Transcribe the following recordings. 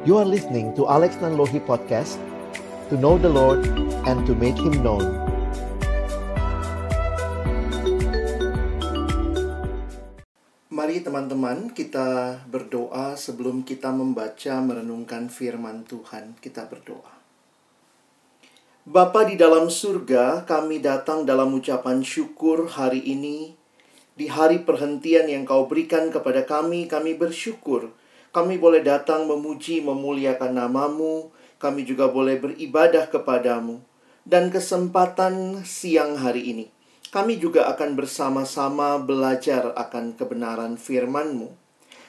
You are listening to Alex Nanlohi Podcast To know the Lord and to make Him known Mari teman-teman kita berdoa sebelum kita membaca merenungkan firman Tuhan Kita berdoa Bapa di dalam surga, kami datang dalam ucapan syukur hari ini. Di hari perhentian yang kau berikan kepada kami, kami bersyukur. Kami boleh datang memuji, memuliakan namamu. Kami juga boleh beribadah kepadamu. Dan kesempatan siang hari ini, kami juga akan bersama-sama belajar akan kebenaran firman-Mu.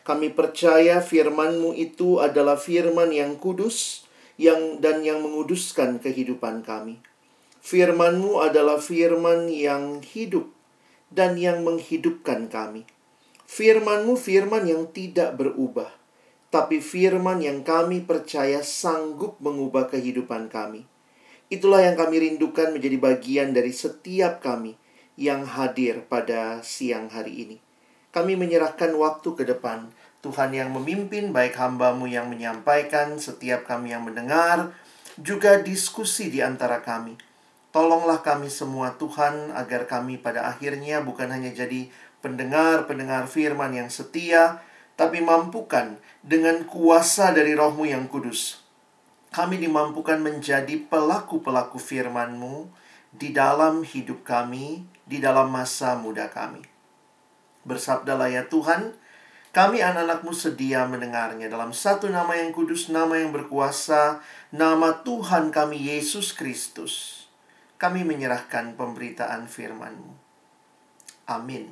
Kami percaya firman-Mu itu adalah firman yang kudus, yang dan yang menguduskan kehidupan kami. Firman-Mu adalah firman yang hidup dan yang menghidupkan kami. Firman-Mu firman yang tidak berubah, tapi firman yang kami percaya sanggup mengubah kehidupan kami. Itulah yang kami rindukan menjadi bagian dari setiap kami yang hadir pada siang hari ini. Kami menyerahkan waktu ke depan Tuhan yang memimpin, baik hambamu yang menyampaikan, setiap kami yang mendengar, juga diskusi di antara kami. Tolonglah kami semua Tuhan, agar kami pada akhirnya bukan hanya jadi pendengar-pendengar firman yang setia, tapi mampukan dengan kuasa dari rohmu yang kudus. Kami dimampukan menjadi pelaku-pelaku firman-Mu di dalam hidup kami, di dalam masa muda kami. Bersabdalah ya Tuhan, kami anak-anakmu sedia mendengarnya dalam satu nama yang kudus, nama yang berkuasa, nama Tuhan kami Yesus Kristus. Kami menyerahkan pemberitaan firman-Mu. Amin.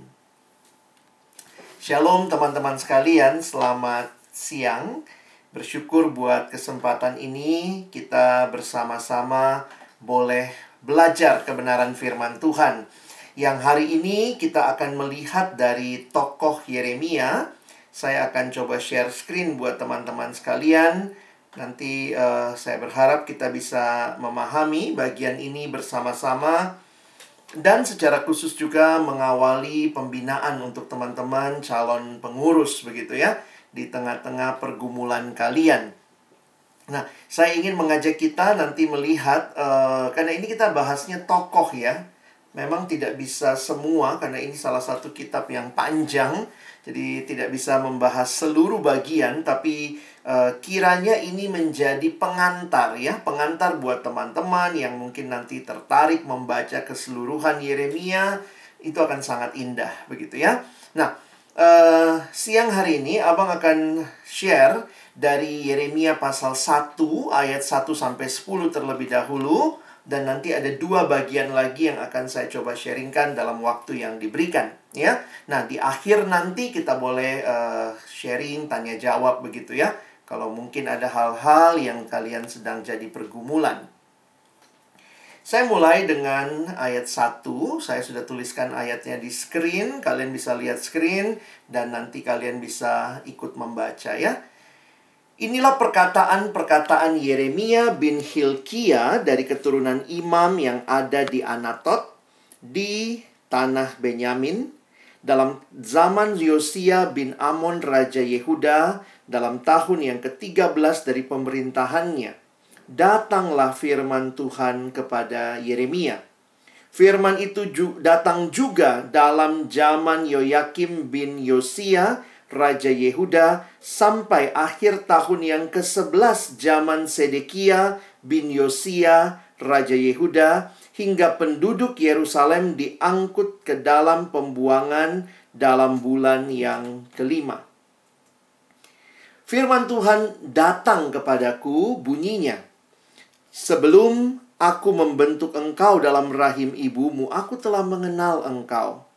Shalom teman-teman sekalian, selamat siang. Bersyukur buat kesempatan ini kita bersama-sama boleh belajar kebenaran firman Tuhan. Yang hari ini kita akan melihat dari tokoh Yeremia saya akan coba share screen buat teman-teman sekalian. Nanti uh, saya berharap kita bisa memahami bagian ini bersama-sama dan secara khusus juga mengawali pembinaan untuk teman-teman calon pengurus begitu ya di tengah-tengah pergumulan kalian. Nah, saya ingin mengajak kita nanti melihat uh, karena ini kita bahasnya tokoh ya. Memang tidak bisa semua karena ini salah satu kitab yang panjang jadi tidak bisa membahas seluruh bagian tapi uh, kiranya ini menjadi pengantar ya, pengantar buat teman-teman yang mungkin nanti tertarik membaca keseluruhan Yeremia itu akan sangat indah begitu ya. Nah, uh, siang hari ini Abang akan share dari Yeremia pasal 1 ayat 1 sampai 10 terlebih dahulu dan nanti ada dua bagian lagi yang akan saya coba sharingkan dalam waktu yang diberikan ya. Nah, di akhir nanti kita boleh uh, sharing tanya jawab begitu ya. Kalau mungkin ada hal-hal yang kalian sedang jadi pergumulan. Saya mulai dengan ayat 1. Saya sudah tuliskan ayatnya di screen. Kalian bisa lihat screen dan nanti kalian bisa ikut membaca ya. Inilah perkataan-perkataan Yeremia bin Hilkia dari keturunan imam yang ada di Anatot di tanah Benyamin dalam zaman Yosia bin Amon Raja Yehuda dalam tahun yang ke-13 dari pemerintahannya. Datanglah firman Tuhan kepada Yeremia. Firman itu ju datang juga dalam zaman Yoyakim bin Yosia Raja Yehuda sampai akhir tahun yang ke-11 zaman Sedekia bin Yosia Raja Yehuda hingga penduduk Yerusalem diangkut ke dalam pembuangan dalam bulan yang kelima. Firman Tuhan datang kepadaku bunyinya. Sebelum aku membentuk engkau dalam rahim ibumu, aku telah mengenal engkau.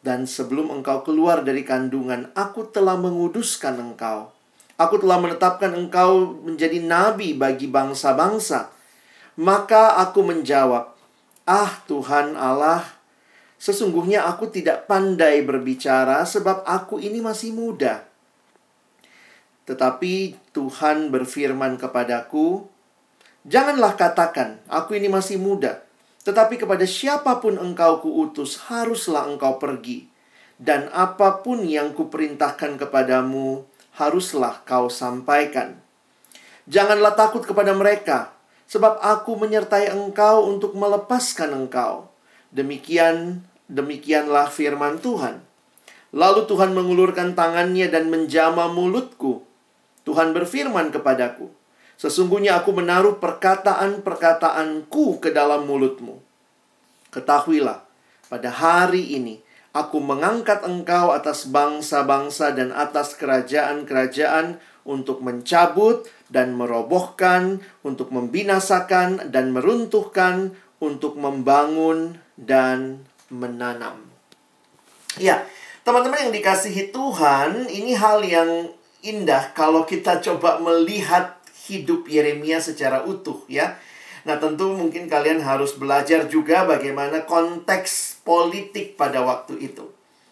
Dan sebelum engkau keluar dari kandungan, aku telah menguduskan engkau. Aku telah menetapkan engkau menjadi nabi bagi bangsa-bangsa. Maka aku menjawab, Ah Tuhan Allah, sesungguhnya aku tidak pandai berbicara sebab aku ini masih muda. Tetapi Tuhan berfirman kepadaku, Janganlah katakan, aku ini masih muda. Tetapi kepada siapa pun engkau kuutus, haruslah engkau pergi. dan apa pun yang kuperintahkan kepadamu haruslah kau sampaikan. Janganlah takut kepada mereka, sebab aku menyertai engkau untuk melepaskan engkau. Demikian, demikianlah firman Tuhan. Lalu Tuhan mengulurkan tangannya dan menjama mulutku. Tuhan berfirman kepadaku, Sesungguhnya aku menaruh perkataan-perkataanku ke dalam mulutmu. Ketahuilah, pada hari ini aku mengangkat engkau atas bangsa-bangsa dan atas kerajaan-kerajaan untuk mencabut dan merobohkan, untuk membinasakan dan meruntuhkan, untuk membangun dan menanam. Ya, teman-teman yang dikasihi Tuhan, ini hal yang indah kalau kita coba melihat hidup Yeremia secara utuh ya. Nah, tentu mungkin kalian harus belajar juga bagaimana konteks politik pada waktu itu.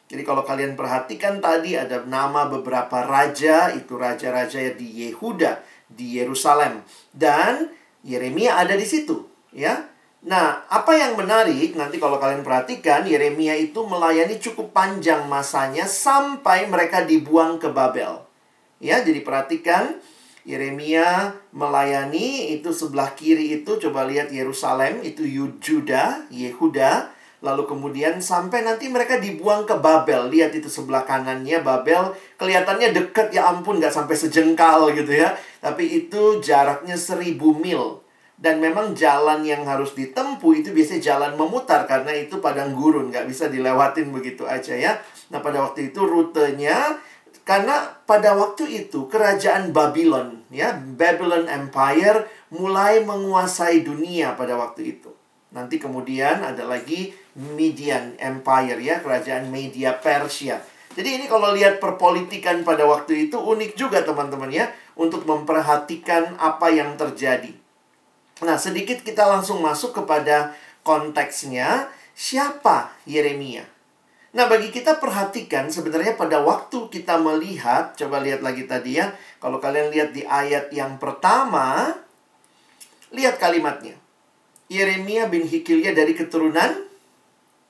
Jadi kalau kalian perhatikan tadi ada nama beberapa raja, itu raja-raja di Yehuda, di Yerusalem dan Yeremia ada di situ, ya. Nah, apa yang menarik nanti kalau kalian perhatikan Yeremia itu melayani cukup panjang masanya sampai mereka dibuang ke Babel. Ya, jadi perhatikan Yeremia melayani itu sebelah kiri itu coba lihat Yerusalem itu Yuda, Yehuda, lalu kemudian sampai nanti mereka dibuang ke Babel. Lihat itu sebelah kanannya Babel, kelihatannya dekat ya ampun nggak sampai sejengkal gitu ya. Tapi itu jaraknya seribu mil. Dan memang jalan yang harus ditempuh itu biasanya jalan memutar karena itu padang gurun, nggak bisa dilewatin begitu aja ya. Nah pada waktu itu rutenya karena pada waktu itu kerajaan Babylon, ya, Babylon Empire mulai menguasai dunia pada waktu itu. Nanti kemudian ada lagi Median Empire ya, kerajaan Media Persia. Jadi ini kalau lihat perpolitikan pada waktu itu unik juga teman-teman ya untuk memperhatikan apa yang terjadi. Nah, sedikit kita langsung masuk kepada konteksnya siapa Yeremia. Nah, bagi kita perhatikan sebenarnya pada waktu kita melihat, coba lihat lagi tadi ya. Kalau kalian lihat di ayat yang pertama, lihat kalimatnya. Yeremia bin Hikilya dari keturunan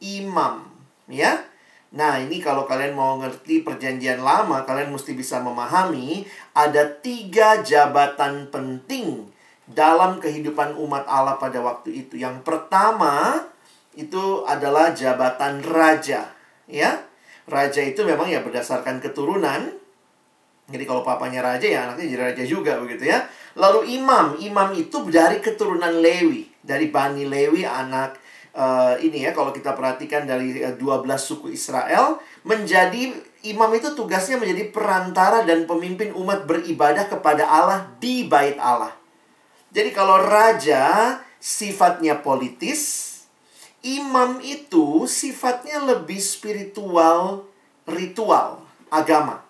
imam, ya. Nah, ini kalau kalian mau ngerti perjanjian lama, kalian mesti bisa memahami ada tiga jabatan penting dalam kehidupan umat Allah pada waktu itu. Yang pertama itu adalah jabatan raja ya. Raja itu memang ya berdasarkan keturunan. Jadi kalau papanya raja ya anaknya jadi raja juga begitu ya. Lalu imam, imam itu dari keturunan Lewi, dari Bani Lewi anak uh, ini ya kalau kita perhatikan dari 12 eh, suku Israel menjadi imam itu tugasnya menjadi perantara dan pemimpin umat beribadah kepada Allah di bait Allah. Jadi kalau raja sifatnya politis, imam itu sifatnya lebih spiritual, ritual, agama.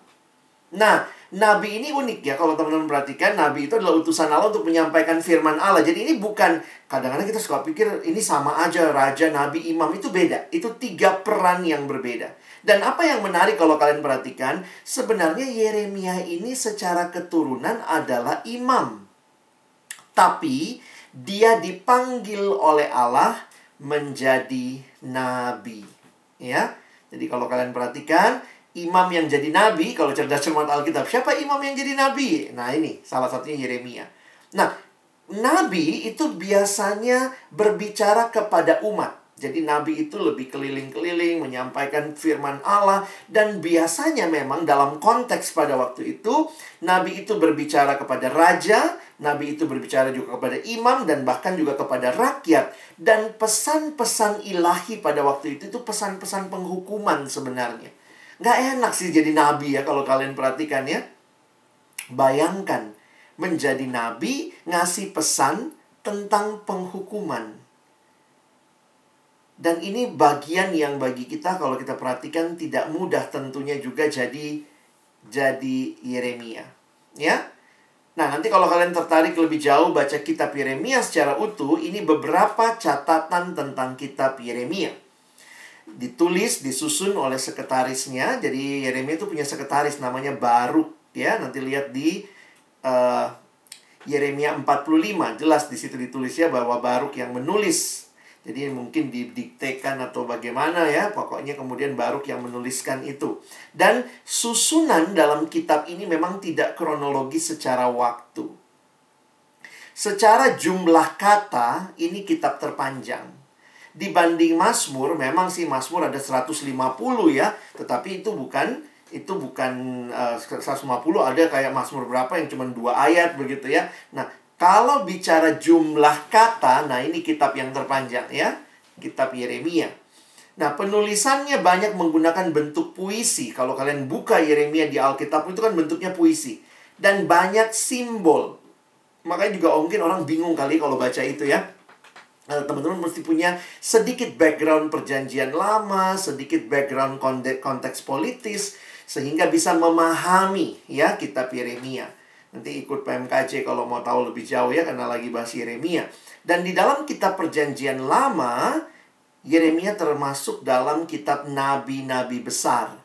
Nah, nabi ini unik ya kalau teman-teman perhatikan, nabi itu adalah utusan Allah untuk menyampaikan firman Allah. Jadi ini bukan kadang-kadang kita suka pikir ini sama aja raja, nabi, imam itu beda. Itu tiga peran yang berbeda. Dan apa yang menarik kalau kalian perhatikan, sebenarnya Yeremia ini secara keturunan adalah imam. Tapi dia dipanggil oleh Allah menjadi nabi. Ya. Jadi kalau kalian perhatikan, imam yang jadi nabi, kalau cerdas cermat Alkitab, siapa imam yang jadi nabi? Nah, ini salah satunya Yeremia. Nah, nabi itu biasanya berbicara kepada umat. Jadi nabi itu lebih keliling-keliling menyampaikan firman Allah dan biasanya memang dalam konteks pada waktu itu nabi itu berbicara kepada raja, nabi itu berbicara juga kepada imam dan bahkan juga kepada rakyat dan pesan-pesan ilahi pada waktu itu itu pesan-pesan penghukuman sebenarnya. Gak enak sih jadi nabi ya kalau kalian perhatikan ya. Bayangkan menjadi nabi ngasih pesan tentang penghukuman dan ini bagian yang bagi kita kalau kita perhatikan tidak mudah tentunya juga jadi jadi Yeremia. Ya. Nah, nanti kalau kalian tertarik lebih jauh baca kitab Yeremia secara utuh, ini beberapa catatan tentang kitab Yeremia. Ditulis, disusun oleh sekretarisnya. Jadi Yeremia itu punya sekretaris namanya Baruk ya. Nanti lihat di uh, Yeremia 45 jelas di situ ditulis ya bahwa Baruk yang menulis Jadi mungkin didiktekan atau bagaimana ya, pokoknya kemudian Baruk yang menuliskan itu. Dan susunan dalam kitab ini memang tidak kronologis secara waktu. Secara jumlah kata, ini kitab terpanjang. Dibanding Mazmur, memang sih Mazmur ada 150 ya, tetapi itu bukan itu bukan uh, 150 ada kayak Mazmur berapa yang cuma dua ayat begitu ya. Nah, kalau bicara jumlah kata, nah ini kitab yang terpanjang ya, kitab Yeremia. Nah, penulisannya banyak menggunakan bentuk puisi. Kalau kalian buka Yeremia di Alkitab itu kan bentuknya puisi dan banyak simbol. Makanya juga mungkin orang bingung kali kalau baca itu ya. Nah, teman-teman mesti punya sedikit background perjanjian lama, sedikit background konteks politis sehingga bisa memahami ya kitab Yeremia. Nanti ikut PMKJ kalau mau tahu lebih jauh ya karena lagi bahas Yeremia. Dan di dalam kitab perjanjian lama, Yeremia termasuk dalam kitab nabi-nabi besar.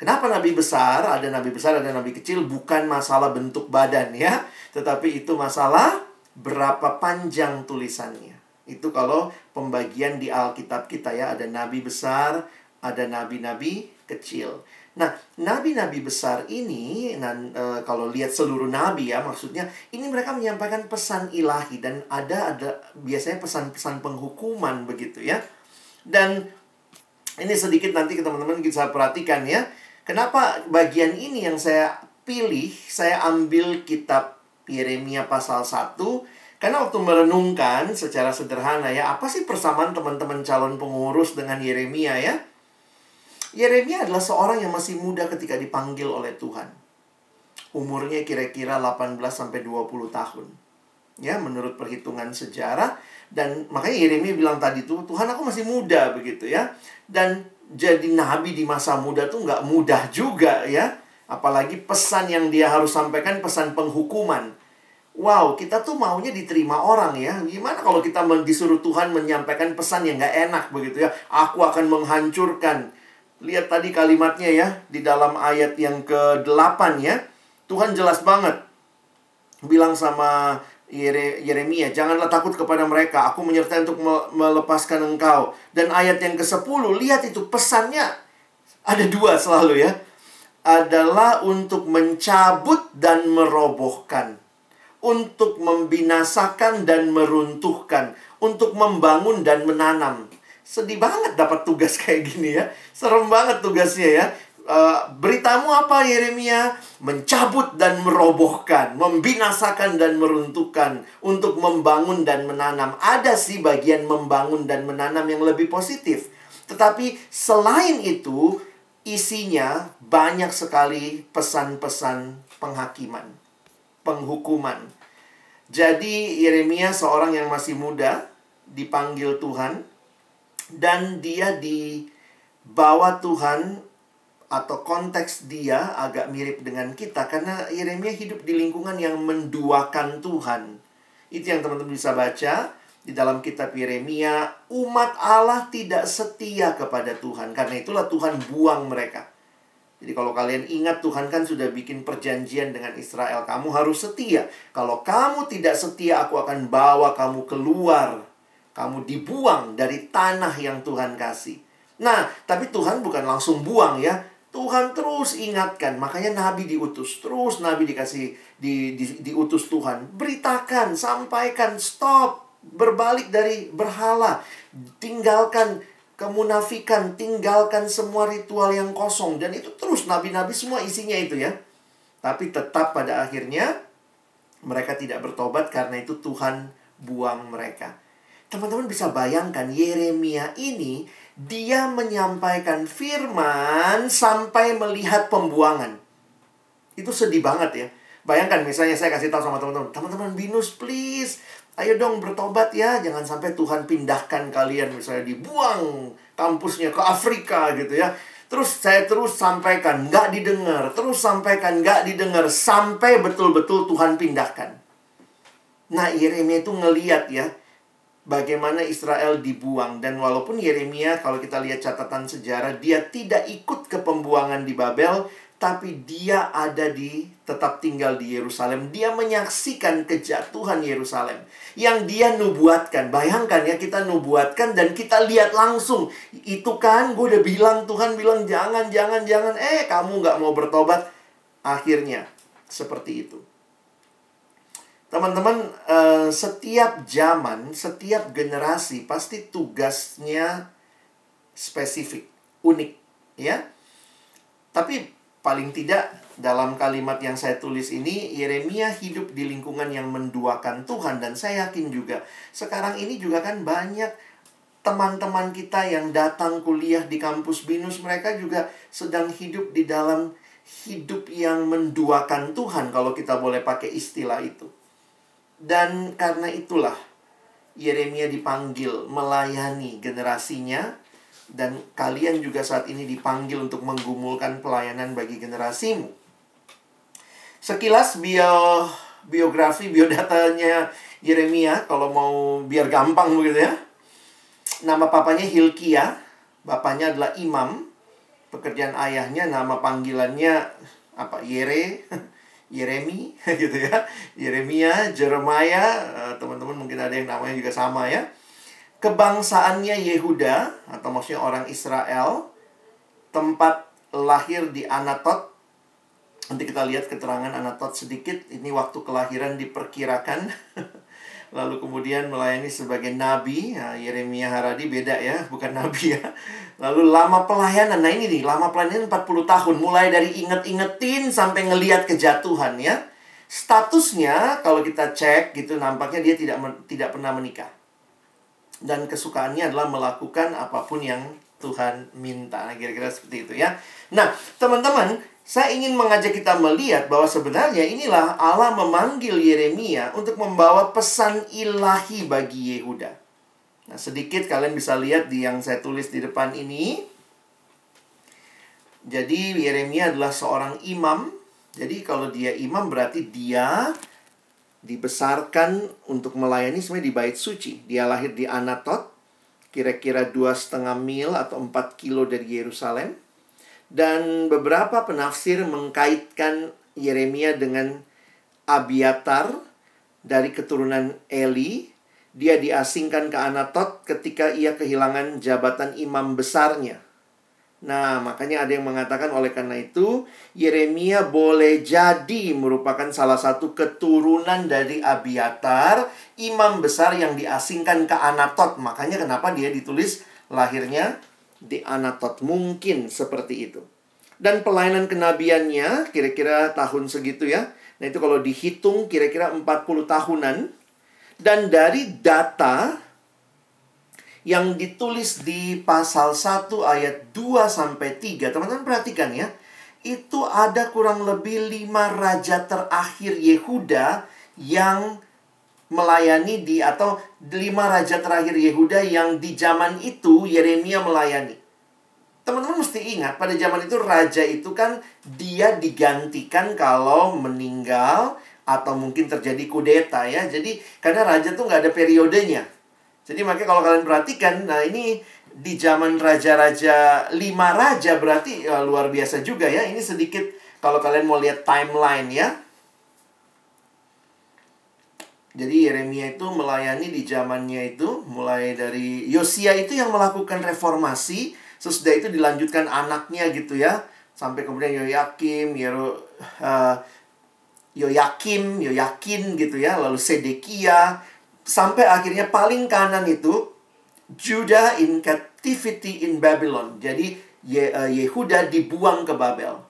Kenapa nabi besar? Ada nabi besar, ada nabi kecil. Bukan masalah bentuk badan ya. Tetapi itu masalah berapa panjang tulisannya. Itu kalau pembagian di Alkitab kita ya. Ada nabi besar, ada nabi-nabi kecil. Nah, nabi-nabi besar ini, dan e, kalau lihat seluruh nabi ya, maksudnya ini mereka menyampaikan pesan ilahi dan ada ada biasanya pesan-pesan penghukuman begitu ya. Dan ini sedikit nanti teman-teman bisa perhatikan ya. Kenapa bagian ini yang saya pilih, saya ambil kitab Yeremia pasal 1 karena waktu merenungkan secara sederhana ya, apa sih persamaan teman-teman calon pengurus dengan Yeremia ya? Yeremia adalah seorang yang masih muda ketika dipanggil oleh Tuhan. Umurnya kira-kira 18 sampai 20 tahun. Ya, menurut perhitungan sejarah dan makanya Yeremia bilang tadi tuh, Tuhan aku masih muda begitu ya. Dan jadi nabi di masa muda tuh nggak mudah juga ya. Apalagi pesan yang dia harus sampaikan pesan penghukuman. Wow, kita tuh maunya diterima orang ya. Gimana kalau kita disuruh Tuhan menyampaikan pesan yang nggak enak begitu ya? Aku akan menghancurkan Lihat tadi kalimatnya ya, di dalam ayat yang ke-8 ya. Tuhan jelas banget bilang sama Yere, Yeremia, janganlah takut kepada mereka, aku menyertai untuk melepaskan engkau. Dan ayat yang ke-10, lihat itu pesannya ada dua selalu ya. Adalah untuk mencabut dan merobohkan. Untuk membinasakan dan meruntuhkan. Untuk membangun dan menanam sedih banget dapat tugas kayak gini ya. Serem banget tugasnya ya. Uh, beritamu apa Yeremia? Mencabut dan merobohkan, membinasakan dan meruntuhkan, untuk membangun dan menanam. Ada sih bagian membangun dan menanam yang lebih positif. Tetapi selain itu, isinya banyak sekali pesan-pesan penghakiman, penghukuman. Jadi Yeremia seorang yang masih muda, dipanggil Tuhan, dan dia dibawa Tuhan atau konteks dia agak mirip dengan kita karena Yeremia hidup di lingkungan yang menduakan Tuhan. Itu yang teman-teman bisa baca di dalam kitab Yeremia, umat Allah tidak setia kepada Tuhan. Karena itulah Tuhan buang mereka. Jadi kalau kalian ingat Tuhan kan sudah bikin perjanjian dengan Israel, kamu harus setia. Kalau kamu tidak setia, aku akan bawa kamu keluar kamu dibuang dari tanah yang Tuhan kasih. Nah, tapi Tuhan bukan langsung buang ya. Tuhan terus ingatkan, makanya nabi diutus, terus nabi dikasih di, di, diutus Tuhan. Beritakan, sampaikan, stop, berbalik dari berhala, tinggalkan kemunafikan, tinggalkan semua ritual yang kosong dan itu terus nabi-nabi semua isinya itu ya. Tapi tetap pada akhirnya mereka tidak bertobat karena itu Tuhan buang mereka. Teman-teman bisa bayangkan Yeremia ini dia menyampaikan firman sampai melihat pembuangan. Itu sedih banget ya. Bayangkan misalnya saya kasih tahu sama teman-teman, teman-teman binus please, ayo dong bertobat ya, jangan sampai Tuhan pindahkan kalian misalnya dibuang kampusnya ke Afrika gitu ya. Terus saya terus sampaikan, nggak didengar, terus sampaikan, nggak didengar, sampai betul-betul Tuhan pindahkan. Nah, Yeremia itu ngeliat ya, bagaimana Israel dibuang dan walaupun Yeremia kalau kita lihat catatan sejarah dia tidak ikut ke pembuangan di Babel tapi dia ada di tetap tinggal di Yerusalem. Dia menyaksikan kejatuhan Yerusalem yang dia nubuatkan. Bayangkan ya kita nubuatkan dan kita lihat langsung. Itu kan gue udah bilang Tuhan bilang jangan jangan jangan. Eh kamu nggak mau bertobat. Akhirnya seperti itu. Teman-teman, eh, setiap zaman, setiap generasi pasti tugasnya spesifik, unik, ya. Tapi paling tidak dalam kalimat yang saya tulis ini Yeremia hidup di lingkungan yang menduakan Tuhan dan saya yakin juga sekarang ini juga kan banyak teman-teman kita yang datang kuliah di kampus BINUS mereka juga sedang hidup di dalam hidup yang menduakan Tuhan kalau kita boleh pakai istilah itu. Dan karena itulah Yeremia dipanggil melayani generasinya dan kalian juga saat ini dipanggil untuk menggumulkan pelayanan bagi generasimu. Sekilas bio biografi biodatanya Yeremia kalau mau biar gampang begitu ya. Nama papanya Hilkia, bapaknya adalah imam. Pekerjaan ayahnya nama panggilannya apa? Yere. Yeremi gitu ya. Yeremia, Jeremiah, eh, teman-teman mungkin ada yang namanya juga sama ya. Kebangsaannya Yehuda atau maksudnya orang Israel. Tempat lahir di Anatot. Nanti kita lihat keterangan Anatot sedikit. Ini waktu kelahiran diperkirakan. Lalu kemudian melayani sebagai nabi. Nah, Yeremia Haradi beda ya, bukan nabi ya. Lalu lama pelayanan. Nah ini nih, lama pelayanan 40 tahun. Mulai dari inget-ingetin sampai ngeliat kejatuhan ya. Statusnya kalau kita cek gitu nampaknya dia tidak tidak pernah menikah. Dan kesukaannya adalah melakukan apa pun yang Tuhan minta. Nah, kira-kira seperti itu ya. Nah, teman-teman, saya ingin mengajak kita melihat bahwa sebenarnya inilah Allah memanggil Yeremia untuk membawa pesan ilahi bagi Yehuda. Nah, sedikit kalian bisa lihat di yang saya tulis di depan ini. Jadi Yeremia adalah seorang imam. Jadi kalau dia imam berarti dia dibesarkan untuk melayani sebenarnya di bait suci. Dia lahir di Anatot, kira-kira dua setengah mil atau 4 kilo dari Yerusalem. Dan beberapa penafsir mengkaitkan Yeremia dengan Abiatar dari keturunan Eli. Dia diasingkan ke Anatot ketika ia kehilangan jabatan imam besarnya. Nah, makanya ada yang mengatakan oleh karena itu Yeremia boleh jadi merupakan salah satu keturunan dari Abiatar, imam besar yang diasingkan ke Anatot. Makanya kenapa dia ditulis lahirnya di Anatot. Mungkin seperti itu. Dan pelayanan kenabiannya kira-kira tahun segitu ya. Nah itu kalau dihitung kira-kira 40 tahunan. Dan dari data yang ditulis di pasal 1 ayat 2 sampai 3. Teman-teman perhatikan ya. Itu ada kurang lebih 5 raja terakhir Yehuda yang melayani di atau lima raja terakhir Yehuda yang di zaman itu Yeremia melayani. Teman-teman mesti ingat pada zaman itu raja itu kan dia digantikan kalau meninggal atau mungkin terjadi kudeta ya. Jadi karena raja tuh nggak ada periodenya. Jadi makanya kalau kalian perhatikan, nah ini di zaman raja-raja lima raja berarti ya, luar biasa juga ya. Ini sedikit kalau kalian mau lihat timeline ya. Jadi Yeremia itu melayani di zamannya itu mulai dari Yosia itu yang melakukan reformasi, sesudah itu dilanjutkan anaknya gitu ya. Sampai kemudian Yoyakim, Yero uh, Yoyakim, Yoyakin gitu ya, lalu Sedekia sampai akhirnya paling kanan itu Judah in captivity in Babylon. Jadi Ye, uh, Yehuda dibuang ke Babel.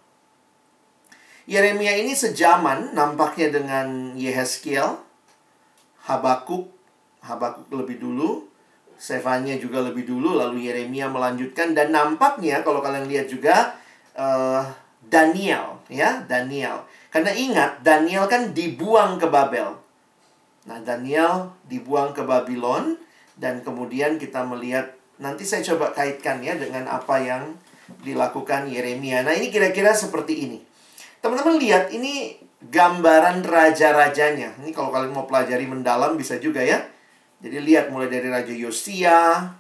Yeremia ini sejaman nampaknya dengan Yehezkiel Habakuk, Habakuk lebih dulu, Sefanya juga lebih dulu, lalu Yeremia melanjutkan dan nampaknya kalau kalian lihat juga uh, Daniel, ya Daniel. Karena ingat Daniel kan dibuang ke Babel. Nah Daniel dibuang ke Babylon dan kemudian kita melihat nanti saya coba kaitkan ya dengan apa yang dilakukan Yeremia. Nah ini kira-kira seperti ini. Teman-teman lihat ini gambaran raja-rajanya. Ini kalau kalian mau pelajari mendalam bisa juga ya. Jadi lihat mulai dari Raja Yosia,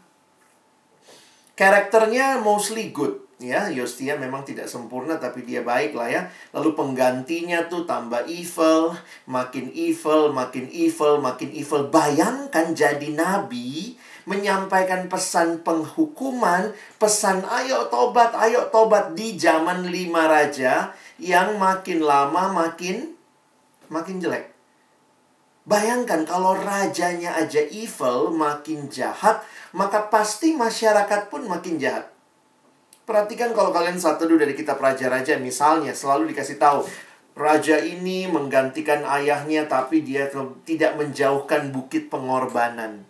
Karakternya mostly good ya Yostia memang tidak sempurna tapi dia baik lah ya lalu penggantinya tuh tambah evil makin evil makin evil makin evil bayangkan jadi nabi menyampaikan pesan penghukuman pesan ayo tobat ayo tobat di zaman lima raja yang makin lama makin makin jelek bayangkan kalau rajanya aja evil makin jahat maka pasti masyarakat pun makin jahat Perhatikan kalau kalian satu dulu dari kitab Raja-Raja misalnya selalu dikasih tahu raja ini menggantikan ayahnya tapi dia tidak menjauhkan bukit pengorbanan.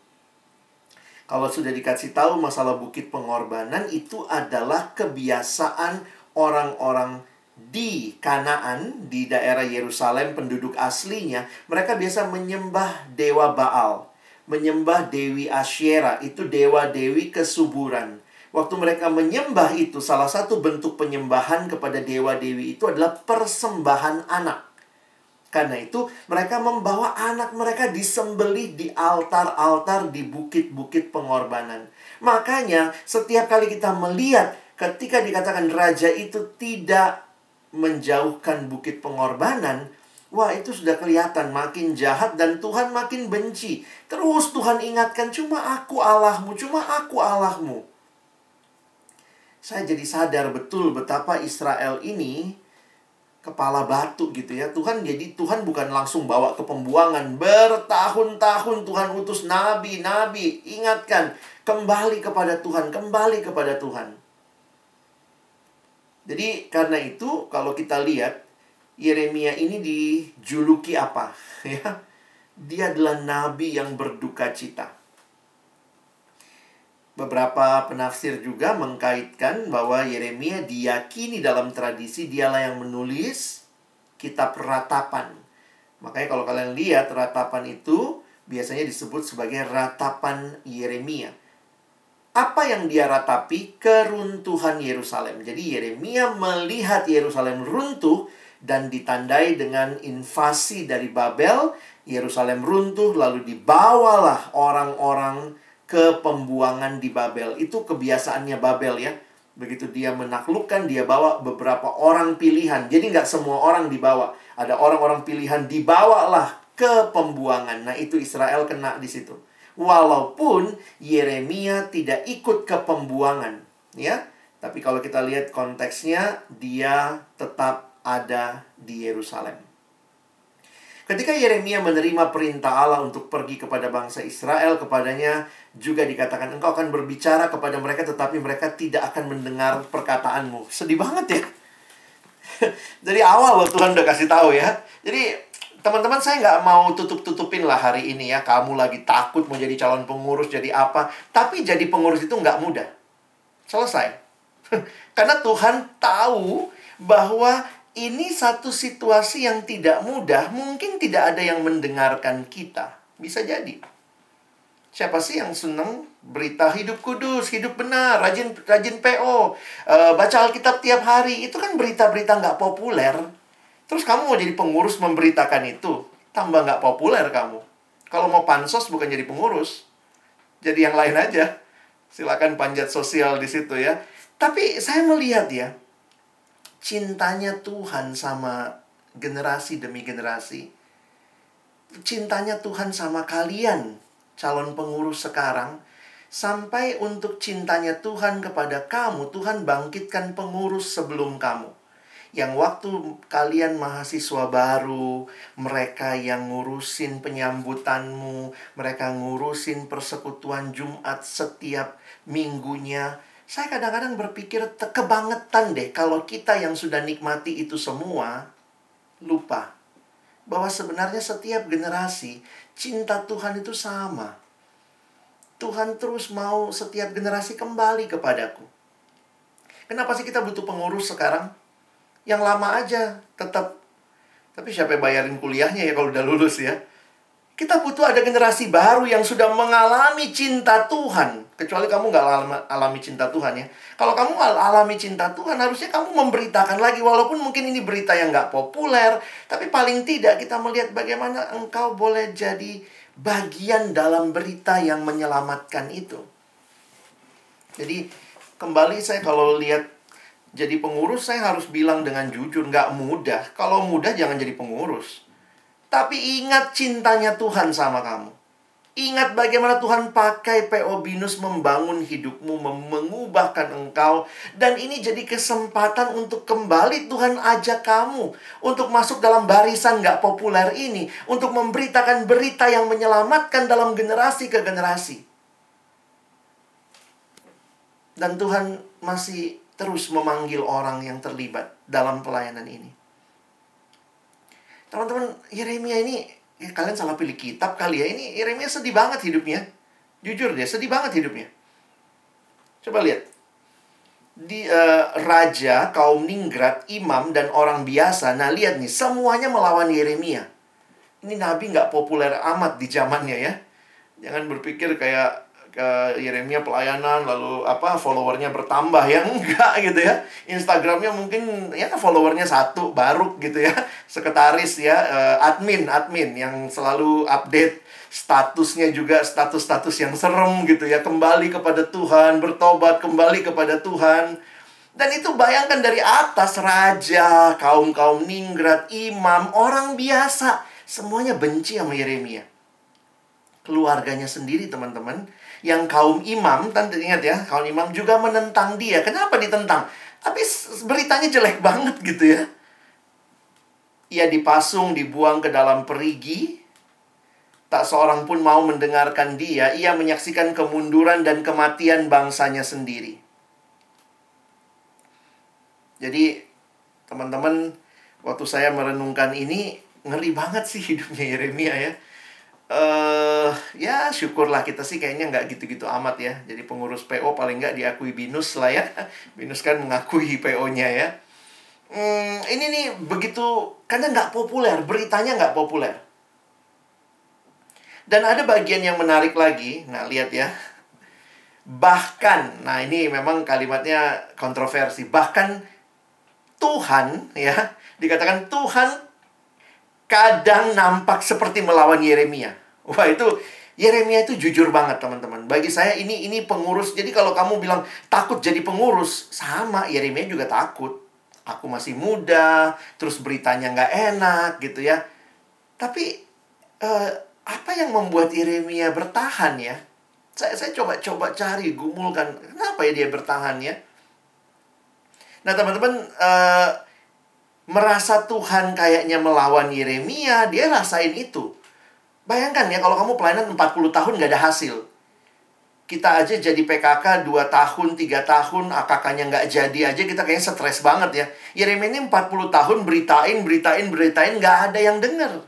Kalau sudah dikasih tahu masalah bukit pengorbanan itu adalah kebiasaan orang-orang di Kanaan, di daerah Yerusalem, penduduk aslinya, mereka biasa menyembah dewa Baal, menyembah dewi Asyera, itu dewa-dewi kesuburan. Waktu mereka menyembah itu, salah satu bentuk penyembahan kepada dewa-dewi itu adalah persembahan anak. Karena itu, mereka membawa anak mereka disembelih di altar-altar di bukit-bukit pengorbanan. Makanya, setiap kali kita melihat ketika dikatakan raja itu tidak menjauhkan bukit pengorbanan, Wah itu sudah kelihatan makin jahat dan Tuhan makin benci. Terus Tuhan ingatkan cuma aku Allahmu, cuma aku Allahmu saya jadi sadar betul betapa Israel ini kepala batu gitu ya. Tuhan jadi Tuhan bukan langsung bawa ke pembuangan. Bertahun-tahun Tuhan utus nabi-nabi. Ingatkan, kembali kepada Tuhan, kembali kepada Tuhan. Jadi karena itu kalau kita lihat Yeremia ini dijuluki apa? Ya. Dia adalah nabi yang berduka cita. Beberapa penafsir juga mengkaitkan bahwa Yeremia diyakini dalam tradisi dialah yang menulis kitab ratapan. Makanya kalau kalian lihat ratapan itu biasanya disebut sebagai ratapan Yeremia. Apa yang dia ratapi? Keruntuhan Yerusalem. Jadi Yeremia melihat Yerusalem runtuh dan ditandai dengan invasi dari Babel. Yerusalem runtuh lalu dibawalah orang-orang ke pembuangan di Babel. Itu kebiasaannya Babel ya. Begitu dia menaklukkan, dia bawa beberapa orang pilihan. Jadi nggak semua orang dibawa. Ada orang-orang pilihan dibawalah ke pembuangan. Nah itu Israel kena di situ. Walaupun Yeremia tidak ikut ke pembuangan. ya. Tapi kalau kita lihat konteksnya, dia tetap ada di Yerusalem. Ketika Yeremia menerima perintah Allah untuk pergi kepada bangsa Israel, kepadanya juga dikatakan, engkau akan berbicara kepada mereka tetapi mereka tidak akan mendengar perkataanmu. Sedih banget ya. Dari awal Tuhan udah kasih tahu ya. Jadi teman-teman saya nggak mau tutup-tutupin lah hari ini ya. Kamu lagi takut mau jadi calon pengurus, jadi apa. Tapi jadi pengurus itu nggak mudah. Selesai. Karena Tuhan tahu bahwa ini satu situasi yang tidak mudah, mungkin tidak ada yang mendengarkan kita. Bisa jadi. Siapa sih yang senang berita hidup kudus, hidup benar, rajin rajin PO, e, baca Alkitab tiap hari, itu kan berita-berita nggak populer. Terus kamu mau jadi pengurus memberitakan itu, tambah nggak populer kamu. Kalau mau pansos bukan jadi pengurus, jadi yang lain aja. Silakan panjat sosial di situ ya. Tapi saya melihat ya, cintanya Tuhan sama generasi demi generasi. Cintanya Tuhan sama kalian, calon pengurus sekarang, sampai untuk cintanya Tuhan kepada kamu, Tuhan bangkitkan pengurus sebelum kamu. Yang waktu kalian mahasiswa baru, mereka yang ngurusin penyambutanmu, mereka ngurusin persekutuan Jumat setiap minggunya, saya kadang-kadang berpikir kebangetan deh kalau kita yang sudah nikmati itu semua lupa bahwa sebenarnya setiap generasi cinta Tuhan itu sama. Tuhan terus mau setiap generasi kembali kepadaku. Kenapa sih kita butuh pengurus sekarang? Yang lama aja tetap tapi siapa yang bayarin kuliahnya ya kalau udah lulus ya? Kita butuh ada generasi baru yang sudah mengalami cinta Tuhan. Kecuali kamu nggak alami, cinta Tuhan ya. Kalau kamu alami cinta Tuhan, harusnya kamu memberitakan lagi. Walaupun mungkin ini berita yang nggak populer. Tapi paling tidak kita melihat bagaimana engkau boleh jadi bagian dalam berita yang menyelamatkan itu. Jadi kembali saya kalau lihat jadi pengurus saya harus bilang dengan jujur nggak mudah. Kalau mudah jangan jadi pengurus. Tapi ingat cintanya Tuhan sama kamu. Ingat bagaimana Tuhan pakai PO Binus membangun hidupmu, mengubahkan engkau. Dan ini jadi kesempatan untuk kembali Tuhan ajak kamu. Untuk masuk dalam barisan gak populer ini. Untuk memberitakan berita yang menyelamatkan dalam generasi ke generasi. Dan Tuhan masih terus memanggil orang yang terlibat dalam pelayanan ini. Teman-teman, Yeremia ini ya kalian salah pilih kitab kali ya. Ini Yeremia sedih banget hidupnya. Jujur dia, sedih banget hidupnya. Coba lihat. Di uh, raja, kaum Ningrat, imam, dan orang biasa. Nah, lihat nih, semuanya melawan Yeremia. Ini nabi nggak populer amat di zamannya ya. Jangan berpikir kayak ke Yeremia pelayanan lalu apa followernya bertambah ya? Enggak gitu ya. Instagramnya mungkin ya followernya satu baru gitu ya. Sekretaris ya uh, admin admin yang selalu update statusnya juga status-status yang serem gitu ya. Kembali kepada Tuhan bertobat kembali kepada Tuhan. Dan itu bayangkan dari atas raja kaum kaum ningrat imam orang biasa semuanya benci sama Yeremia. Keluarganya sendiri teman-teman yang kaum imam, tante ingat ya, kaum imam juga menentang dia. Kenapa ditentang? Tapi beritanya jelek banget gitu ya. Ia dipasung, dibuang ke dalam perigi. Tak seorang pun mau mendengarkan dia. Ia menyaksikan kemunduran dan kematian bangsanya sendiri. Jadi, teman-teman, waktu saya merenungkan ini, ngeri banget sih hidupnya Yeremia ya uh, ya syukurlah kita sih kayaknya nggak gitu-gitu amat ya. Jadi pengurus PO paling nggak diakui Binus lah ya. Binus kan mengakui PO-nya ya. Hmm, ini nih begitu karena nggak populer, beritanya nggak populer. Dan ada bagian yang menarik lagi. Nah, lihat ya. Bahkan, nah ini memang kalimatnya kontroversi. Bahkan Tuhan ya, dikatakan Tuhan kadang nampak seperti melawan Yeremia. Wah, itu Yeremia itu jujur banget, teman-teman. Bagi saya ini ini pengurus. Jadi kalau kamu bilang takut jadi pengurus, sama Yeremia juga takut. Aku masih muda, terus beritanya nggak enak gitu ya. Tapi uh, apa yang membuat Yeremia bertahan ya? Saya saya coba-coba cari, gumulkan kenapa ya dia bertahan ya? Nah, teman-teman uh, merasa Tuhan kayaknya melawan Yeremia, dia rasain itu. Bayangkan ya kalau kamu pelayanan 40 tahun gak ada hasil. Kita aja jadi PKK 2 tahun, 3 tahun, AKK-nya nggak jadi aja kita kayaknya stres banget ya. Yeremia ini 40 tahun beritain, beritain, beritain, nggak ada yang denger.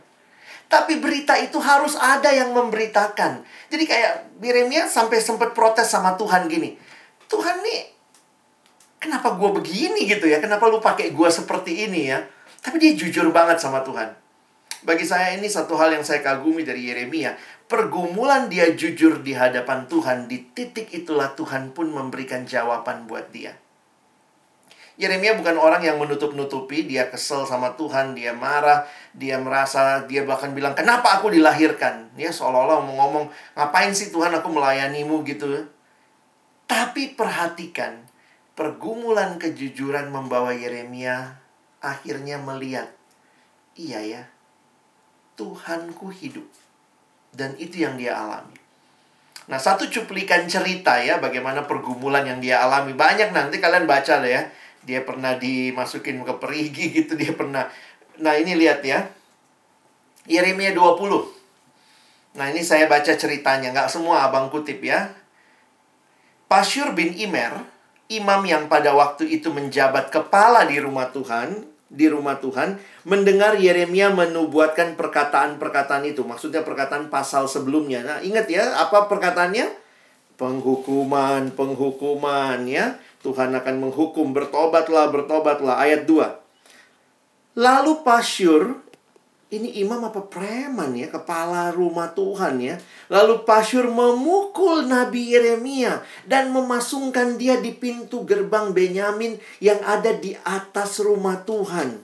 Tapi berita itu harus ada yang memberitakan. Jadi kayak Yeremia sampai sempat protes sama Tuhan gini. Tuhan nih kenapa gue begini gitu ya? Kenapa lu pakai gue seperti ini ya? Tapi dia jujur banget sama Tuhan. Bagi saya ini satu hal yang saya kagumi dari Yeremia. Pergumulan dia jujur di hadapan Tuhan, di titik itulah Tuhan pun memberikan jawaban buat dia. Yeremia bukan orang yang menutup-nutupi, dia kesel sama Tuhan, dia marah, dia merasa, dia bahkan bilang, kenapa aku dilahirkan? Ya seolah-olah mau ngomong, ngapain sih Tuhan aku melayanimu gitu. Tapi perhatikan, Pergumulan kejujuran membawa Yeremia akhirnya melihat, iya ya, Tuhanku hidup. Dan itu yang dia alami. Nah, satu cuplikan cerita ya, bagaimana pergumulan yang dia alami. Banyak nanti kalian baca deh ya. Dia pernah dimasukin ke perigi gitu, dia pernah. Nah, ini lihat ya. Yeremia 20. Nah, ini saya baca ceritanya. Nggak semua abang kutip ya. Pasyur bin Imer imam yang pada waktu itu menjabat kepala di rumah Tuhan, di rumah Tuhan, mendengar Yeremia menubuatkan perkataan-perkataan itu. Maksudnya perkataan pasal sebelumnya. Nah, ingat ya, apa perkataannya? Penghukuman, penghukuman ya. Tuhan akan menghukum, bertobatlah, bertobatlah. Ayat 2. Lalu Pasyur ini imam apa preman ya, kepala rumah Tuhan ya. Lalu Pasyur memukul Nabi Yeremia dan memasungkan dia di pintu gerbang Benyamin yang ada di atas rumah Tuhan.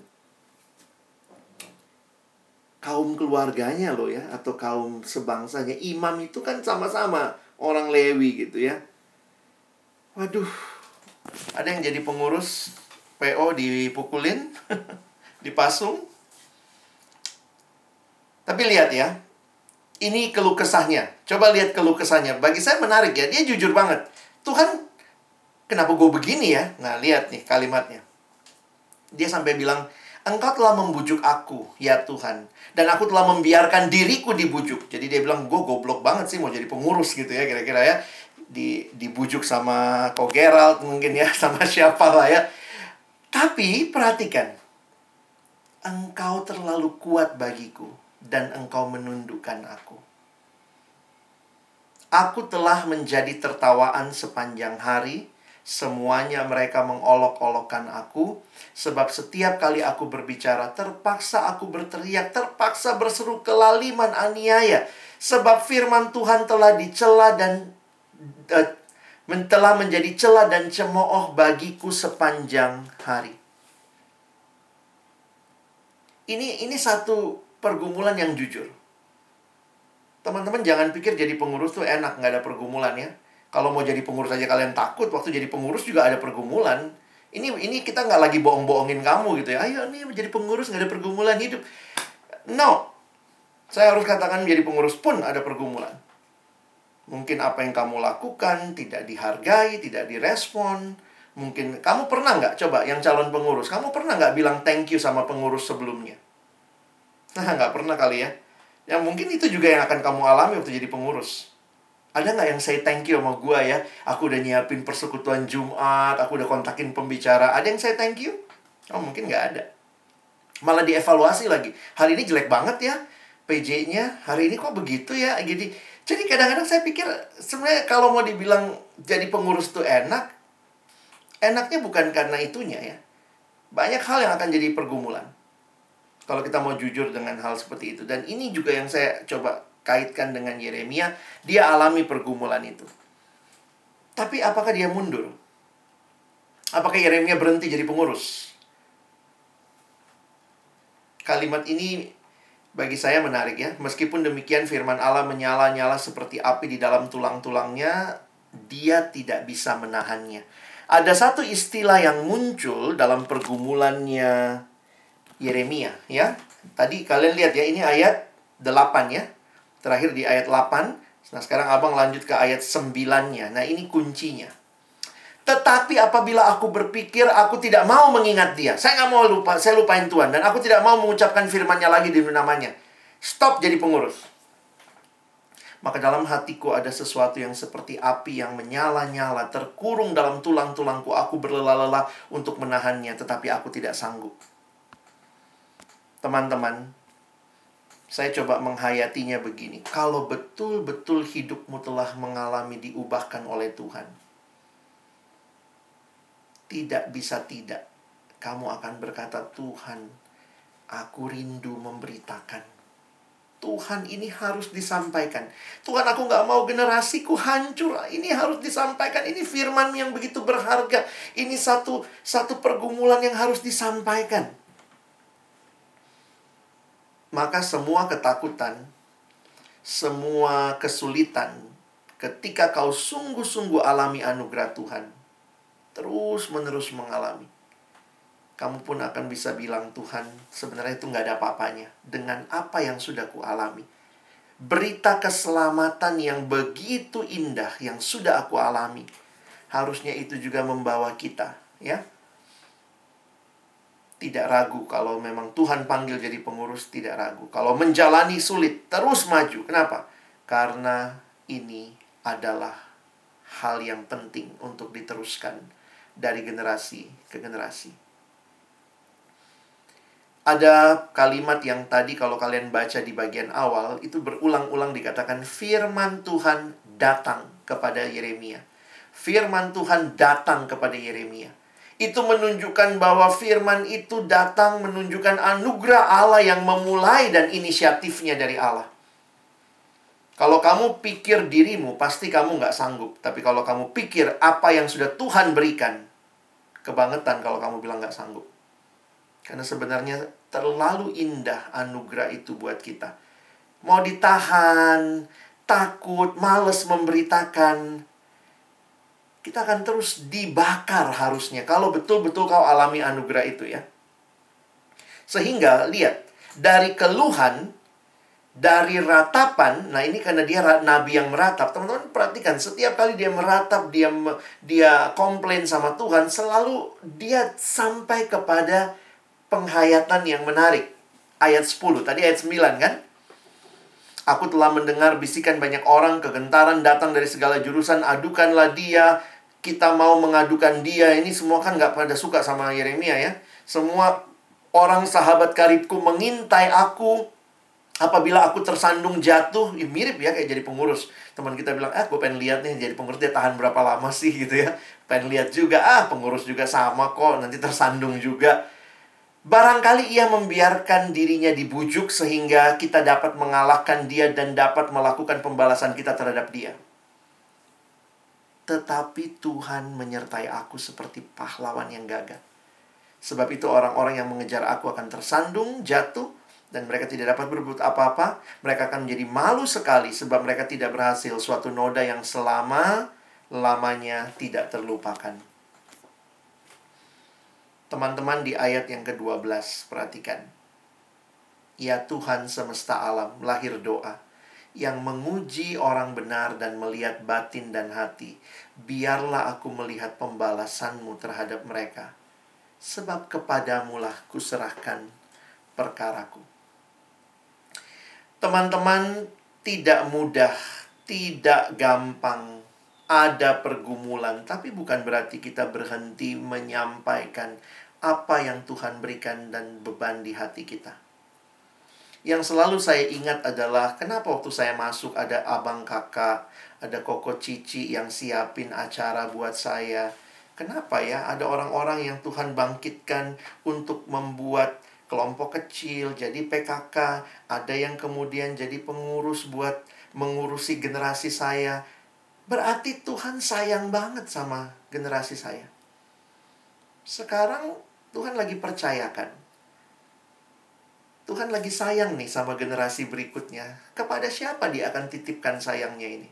Kaum keluarganya loh ya, atau kaum sebangsanya. Imam itu kan sama-sama orang Lewi gitu ya. Waduh, Ada yang jadi pengurus PO dipukulin, dipasung. Tapi lihat ya, ini keluh kesahnya. Coba lihat keluh kesahnya. Bagi saya menarik ya, dia jujur banget. Tuhan, kenapa gue begini ya? Nah, lihat nih kalimatnya. Dia sampai bilang, Engkau telah membujuk aku, ya Tuhan. Dan aku telah membiarkan diriku dibujuk. Jadi dia bilang, gue goblok banget sih mau jadi pengurus gitu ya, kira-kira ya. Di, dibujuk sama Ko Gerald mungkin ya, sama siapa lah ya. Tapi perhatikan, engkau terlalu kuat bagiku dan engkau menundukkan aku. Aku telah menjadi tertawaan sepanjang hari. Semuanya mereka mengolok-olokkan aku, sebab setiap kali aku berbicara, terpaksa aku berteriak, terpaksa berseru kelaliman aniaya, sebab firman Tuhan telah dicela dan uh, telah menjadi celah dan cemooh bagiku sepanjang hari. Ini ini satu pergumulan yang jujur. Teman-teman jangan pikir jadi pengurus tuh enak, nggak ada pergumulan ya. Kalau mau jadi pengurus aja kalian takut, waktu jadi pengurus juga ada pergumulan. Ini ini kita nggak lagi bohong-bohongin kamu gitu ya. Ayo nih menjadi pengurus nggak ada pergumulan hidup. No. Saya harus katakan menjadi pengurus pun ada pergumulan. Mungkin apa yang kamu lakukan tidak dihargai, tidak direspon. Mungkin kamu pernah nggak coba yang calon pengurus, kamu pernah nggak bilang thank you sama pengurus sebelumnya? Nah, nggak pernah kali ya. Yang mungkin itu juga yang akan kamu alami waktu jadi pengurus. Ada nggak yang say thank you sama gue ya? Aku udah nyiapin persekutuan Jumat, aku udah kontakin pembicara. Ada yang say thank you? Oh, mungkin nggak ada. Malah dievaluasi lagi. Hari ini jelek banget ya PJ-nya. Hari ini kok begitu ya? Jadi, jadi kadang-kadang saya pikir sebenarnya kalau mau dibilang jadi pengurus tuh enak, enaknya bukan karena itunya ya. Banyak hal yang akan jadi pergumulan. Kalau kita mau jujur dengan hal seperti itu. Dan ini juga yang saya coba kaitkan dengan Yeremia. Dia alami pergumulan itu. Tapi apakah dia mundur? Apakah Yeremia berhenti jadi pengurus? Kalimat ini bagi saya menarik ya. Meskipun demikian firman Allah menyala-nyala seperti api di dalam tulang-tulangnya, dia tidak bisa menahannya. Ada satu istilah yang muncul dalam pergumulannya Yeremia ya. Tadi kalian lihat ya ini ayat 8 ya. Terakhir di ayat 8. Nah, sekarang Abang lanjut ke ayat 9-nya. Nah, ini kuncinya. Tetapi apabila aku berpikir aku tidak mau mengingat dia. Saya nggak mau lupa, saya lupain Tuhan. Dan aku tidak mau mengucapkan firmannya lagi di namanya. Stop jadi pengurus. Maka dalam hatiku ada sesuatu yang seperti api yang menyala-nyala, terkurung dalam tulang-tulangku. Aku berlelah-lelah untuk menahannya, tetapi aku tidak sanggup. Teman-teman, saya coba menghayatinya begini. Kalau betul-betul hidupmu telah mengalami diubahkan oleh Tuhan, tidak bisa tidak. Kamu akan berkata, Tuhan, aku rindu memberitakan. Tuhan ini harus disampaikan. Tuhan aku nggak mau generasiku hancur. Ini harus disampaikan. Ini firman yang begitu berharga. Ini satu satu pergumulan yang harus disampaikan maka semua ketakutan, semua kesulitan, ketika kau sungguh-sungguh alami anugerah Tuhan, terus-menerus mengalami, kamu pun akan bisa bilang, Tuhan, sebenarnya itu nggak ada apa-apanya dengan apa yang sudah kualami. Berita keselamatan yang begitu indah yang sudah aku alami, harusnya itu juga membawa kita, ya, tidak ragu kalau memang Tuhan panggil jadi pengurus tidak ragu. Kalau menjalani sulit terus maju. Kenapa? Karena ini adalah hal yang penting untuk diteruskan dari generasi ke generasi. Ada kalimat yang tadi kalau kalian baca di bagian awal itu berulang-ulang dikatakan firman Tuhan datang kepada Yeremia. Firman Tuhan datang kepada Yeremia itu menunjukkan bahwa firman itu datang menunjukkan anugerah Allah yang memulai dan inisiatifnya dari Allah. Kalau kamu pikir dirimu, pasti kamu nggak sanggup. Tapi kalau kamu pikir apa yang sudah Tuhan berikan, kebangetan kalau kamu bilang nggak sanggup. Karena sebenarnya terlalu indah anugerah itu buat kita. Mau ditahan, takut, males memberitakan, kita akan terus dibakar harusnya kalau betul-betul kau alami anugerah itu ya. Sehingga lihat dari keluhan dari ratapan, nah ini karena dia nabi yang meratap. Teman-teman perhatikan, setiap kali dia meratap, dia dia komplain sama Tuhan, selalu dia sampai kepada penghayatan yang menarik. Ayat 10, tadi ayat 9 kan? Aku telah mendengar bisikan banyak orang, kegentaran datang dari segala jurusan, adukanlah dia, kita mau mengadukan dia. Ini semua kan nggak pada suka sama Yeremia ya. Semua orang sahabat karibku mengintai aku, apabila aku tersandung jatuh, ya mirip ya kayak jadi pengurus. Teman kita bilang, ah gue pengen lihat nih jadi pengurus dia tahan berapa lama sih gitu ya. Pengen lihat juga, ah pengurus juga sama kok, nanti tersandung juga. Barangkali ia membiarkan dirinya dibujuk sehingga kita dapat mengalahkan dia dan dapat melakukan pembalasan kita terhadap dia. Tetapi Tuhan menyertai aku seperti pahlawan yang gagah. Sebab itu orang-orang yang mengejar aku akan tersandung, jatuh, dan mereka tidak dapat berbuat apa-apa, mereka akan menjadi malu sekali sebab mereka tidak berhasil suatu noda yang selama lamanya tidak terlupakan. Teman-teman di ayat yang ke-12 perhatikan. Ya Tuhan semesta alam, lahir doa yang menguji orang benar dan melihat batin dan hati. Biarlah aku melihat pembalasanmu terhadap mereka. Sebab kepadamulah kuserahkan perkaraku. Teman-teman, tidak mudah, tidak gampang, ada pergumulan, tapi bukan berarti kita berhenti menyampaikan apa yang Tuhan berikan dan beban di hati kita. Yang selalu saya ingat adalah kenapa waktu saya masuk ada abang kakak, ada koko cici yang siapin acara buat saya. Kenapa ya ada orang-orang yang Tuhan bangkitkan untuk membuat kelompok kecil, jadi PKK, ada yang kemudian jadi pengurus buat mengurusi generasi saya. Berarti Tuhan sayang banget sama generasi saya. Sekarang Tuhan lagi percayakan. Tuhan lagi sayang nih sama generasi berikutnya. Kepada siapa dia akan titipkan sayangnya ini?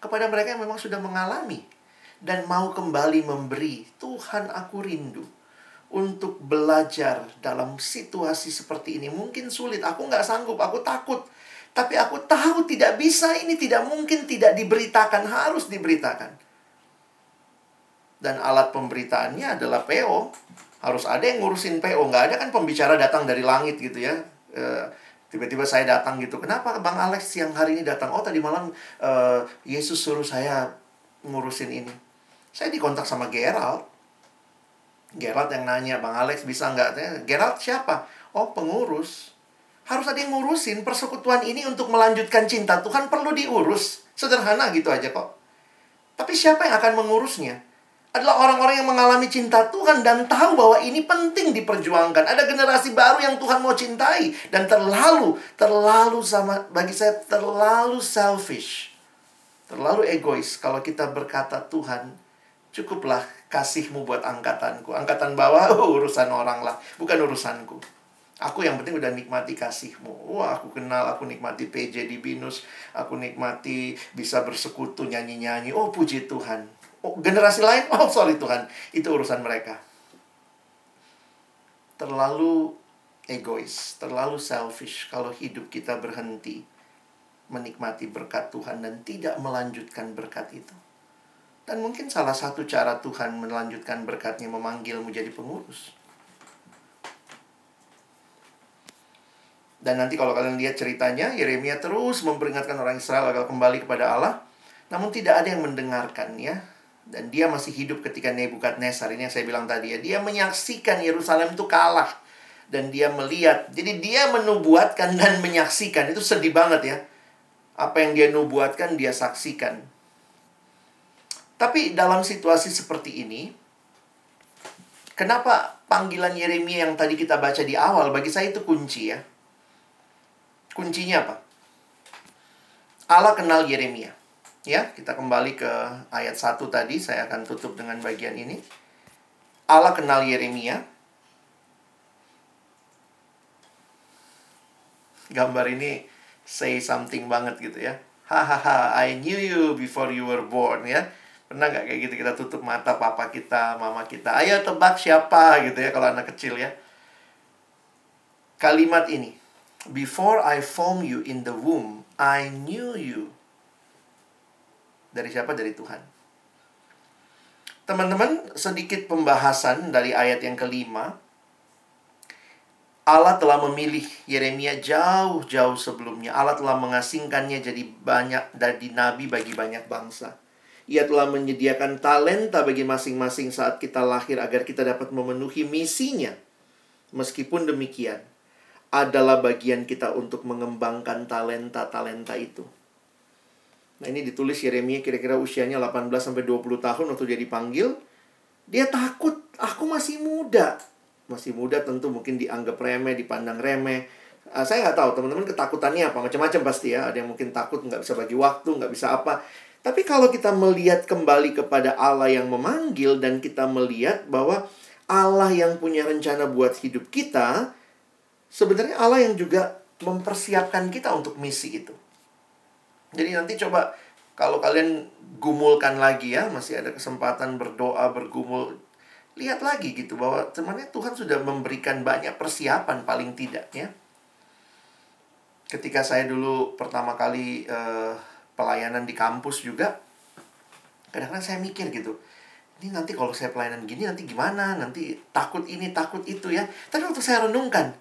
Kepada mereka yang memang sudah mengalami dan mau kembali memberi. Tuhan aku rindu untuk belajar dalam situasi seperti ini. Mungkin sulit, aku nggak sanggup, aku takut. Tapi aku tahu tidak bisa, ini tidak mungkin tidak diberitakan, harus diberitakan. Dan alat pemberitaannya adalah PO. Harus ada yang ngurusin PO. Nggak ada kan pembicara datang dari langit gitu ya. E, tiba-tiba saya datang gitu. Kenapa Bang Alex yang hari ini datang? Oh tadi malam uh, Yesus suruh saya ngurusin ini. Saya dikontak sama Gerald Gerald yang nanya, Bang Alex bisa nggak? Gerald siapa? Oh, pengurus. Harus ada yang ngurusin persekutuan ini untuk melanjutkan cinta Tuhan perlu diurus. Sederhana gitu aja kok. Tapi siapa yang akan mengurusnya? Adalah orang-orang yang mengalami cinta Tuhan dan tahu bahwa ini penting diperjuangkan. Ada generasi baru yang Tuhan mau cintai dan terlalu terlalu sama bagi saya terlalu selfish. Terlalu egois kalau kita berkata Tuhan, cukuplah kasihmu buat angkatanku. Angkatan bawah, oh, urusan orang lah. Bukan urusanku. Aku yang penting udah nikmati kasihmu. Wah, aku kenal, aku nikmati PJ di Binus. Aku nikmati bisa bersekutu, nyanyi-nyanyi. Oh, puji Tuhan. Oh, generasi lain, oh sorry Tuhan. Itu urusan mereka. Terlalu egois, terlalu selfish kalau hidup kita berhenti menikmati berkat Tuhan dan tidak melanjutkan berkat itu. Dan mungkin salah satu cara Tuhan melanjutkan berkatnya memanggilmu jadi pengurus. Dan nanti kalau kalian lihat ceritanya, Yeremia terus memperingatkan orang Israel agar kembali kepada Allah. Namun tidak ada yang mendengarkannya. Dan dia masih hidup ketika Nebukadnezar ini yang saya bilang tadi ya. Dia menyaksikan Yerusalem itu kalah. Dan dia melihat. Jadi dia menubuatkan dan menyaksikan. Itu sedih banget ya. Apa yang dia nubuatkan, dia saksikan. Tapi dalam situasi seperti ini, kenapa panggilan Yeremia yang tadi kita baca di awal bagi saya itu kunci ya. Kuncinya apa? Allah kenal Yeremia. Ya, kita kembali ke ayat 1 tadi, saya akan tutup dengan bagian ini. Allah kenal Yeremia. Gambar ini say something banget gitu ya. Hahaha, I knew you before you were born ya Pernah nggak kayak gitu kita tutup mata papa kita, mama kita, ayo tebak siapa gitu ya kalau anak kecil ya. Kalimat ini, Before I form you in the womb, I knew you. Dari siapa? Dari Tuhan. Teman-teman, sedikit pembahasan dari ayat yang kelima. Allah telah memilih Yeremia jauh-jauh sebelumnya. Allah telah mengasingkannya jadi banyak dari nabi bagi banyak bangsa. Ia telah menyediakan talenta bagi masing-masing saat kita lahir agar kita dapat memenuhi misinya. Meskipun demikian, adalah bagian kita untuk mengembangkan talenta-talenta itu. Nah, ini ditulis Yeremia kira-kira usianya 18 sampai 20 tahun waktu dia dipanggil. Dia takut, aku masih muda. Masih muda tentu mungkin dianggap remeh, dipandang remeh. Uh, saya nggak tahu teman-teman ketakutannya apa, macam-macam pasti ya. Ada yang mungkin takut nggak bisa bagi waktu, nggak bisa apa. Tapi kalau kita melihat kembali kepada Allah yang memanggil dan kita melihat bahwa Allah yang punya rencana buat hidup kita, sebenarnya Allah yang juga mempersiapkan kita untuk misi itu. Jadi nanti coba kalau kalian gumulkan lagi ya, masih ada kesempatan berdoa, bergumul, lihat lagi gitu bahwa sebenarnya Tuhan sudah memberikan banyak persiapan paling tidak ya. Ketika saya dulu pertama kali uh, pelayanan di kampus juga, kadang-kadang saya mikir gitu, ini nanti kalau saya pelayanan gini nanti gimana? Nanti takut ini, takut itu ya. Tapi waktu saya renungkan,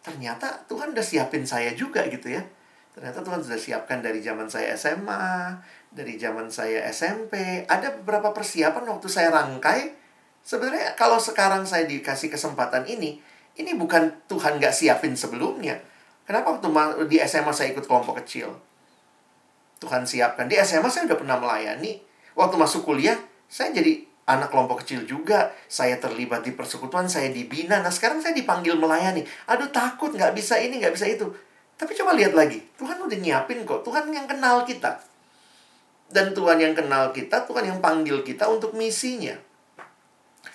ternyata Tuhan udah siapin saya juga gitu ya. Ternyata Tuhan sudah siapkan dari zaman saya SMA, dari zaman saya SMP. Ada beberapa persiapan waktu saya rangkai. Sebenarnya kalau sekarang saya dikasih kesempatan ini, ini bukan Tuhan gak siapin sebelumnya. Kenapa waktu di SMA saya ikut kelompok kecil? Tuhan siapkan. Di SMA saya udah pernah melayani. Waktu masuk kuliah, saya jadi anak kelompok kecil juga. Saya terlibat di persekutuan, saya dibina. Nah sekarang saya dipanggil melayani. Aduh takut, nggak bisa ini, nggak bisa itu. Tapi coba lihat lagi, Tuhan udah nyiapin kok. Tuhan yang kenal kita. Dan Tuhan yang kenal kita, Tuhan yang panggil kita untuk misinya.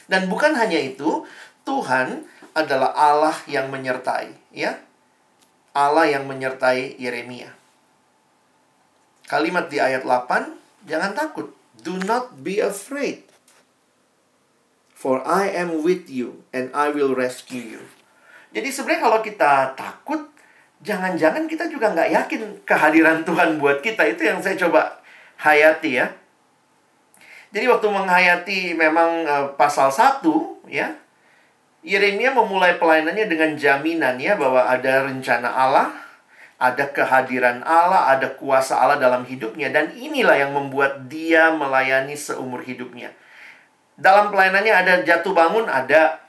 Dan bukan hanya itu, Tuhan adalah Allah yang menyertai, ya. Allah yang menyertai Yeremia. Kalimat di ayat 8, jangan takut. Do not be afraid. For I am with you and I will rescue you. Jadi sebenarnya kalau kita takut, jangan-jangan kita juga nggak yakin kehadiran Tuhan buat kita. Itu yang saya coba hayati ya. Jadi waktu menghayati memang uh, pasal 1 ya, Yeremia memulai pelayanannya dengan jaminan ya bahwa ada rencana Allah, ada kehadiran Allah, ada kuasa Allah dalam hidupnya dan inilah yang membuat dia melayani seumur hidupnya dalam pelayanannya ada jatuh bangun, ada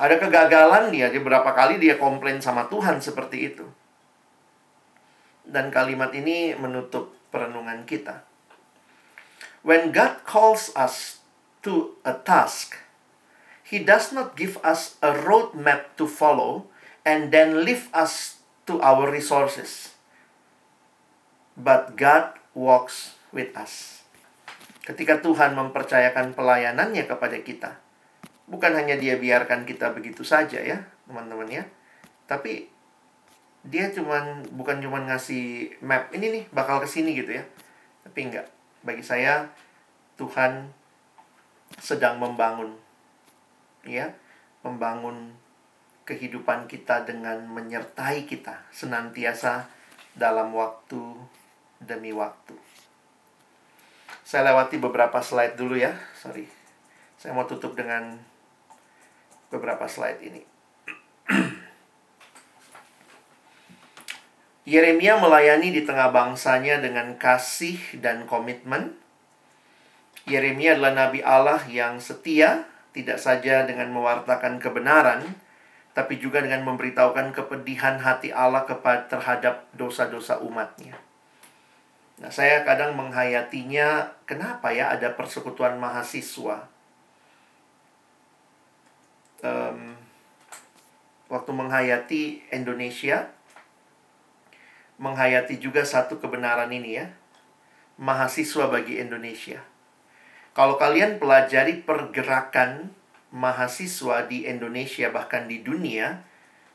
ada kegagalan dia, dia berapa kali dia komplain sama Tuhan seperti itu. Dan kalimat ini menutup perenungan kita. When God calls us to a task, He does not give us a roadmap to follow and then leave us to our resources. But God walks with us ketika Tuhan mempercayakan pelayanannya kepada kita. Bukan hanya dia biarkan kita begitu saja ya, teman-teman ya. Tapi dia cuman bukan cuman ngasih map ini nih bakal ke sini gitu ya. Tapi enggak. Bagi saya Tuhan sedang membangun ya, membangun kehidupan kita dengan menyertai kita senantiasa dalam waktu demi waktu. Saya lewati beberapa slide dulu ya. Sorry. Saya mau tutup dengan beberapa slide ini. Yeremia melayani di tengah bangsanya dengan kasih dan komitmen. Yeremia adalah nabi Allah yang setia, tidak saja dengan mewartakan kebenaran, tapi juga dengan memberitahukan kepedihan hati Allah terhadap dosa-dosa umatnya. Nah, saya kadang menghayatinya, kenapa ya ada persekutuan mahasiswa? Um, waktu menghayati Indonesia, menghayati juga satu kebenaran ini ya, mahasiswa bagi Indonesia. Kalau kalian pelajari pergerakan mahasiswa di Indonesia bahkan di dunia,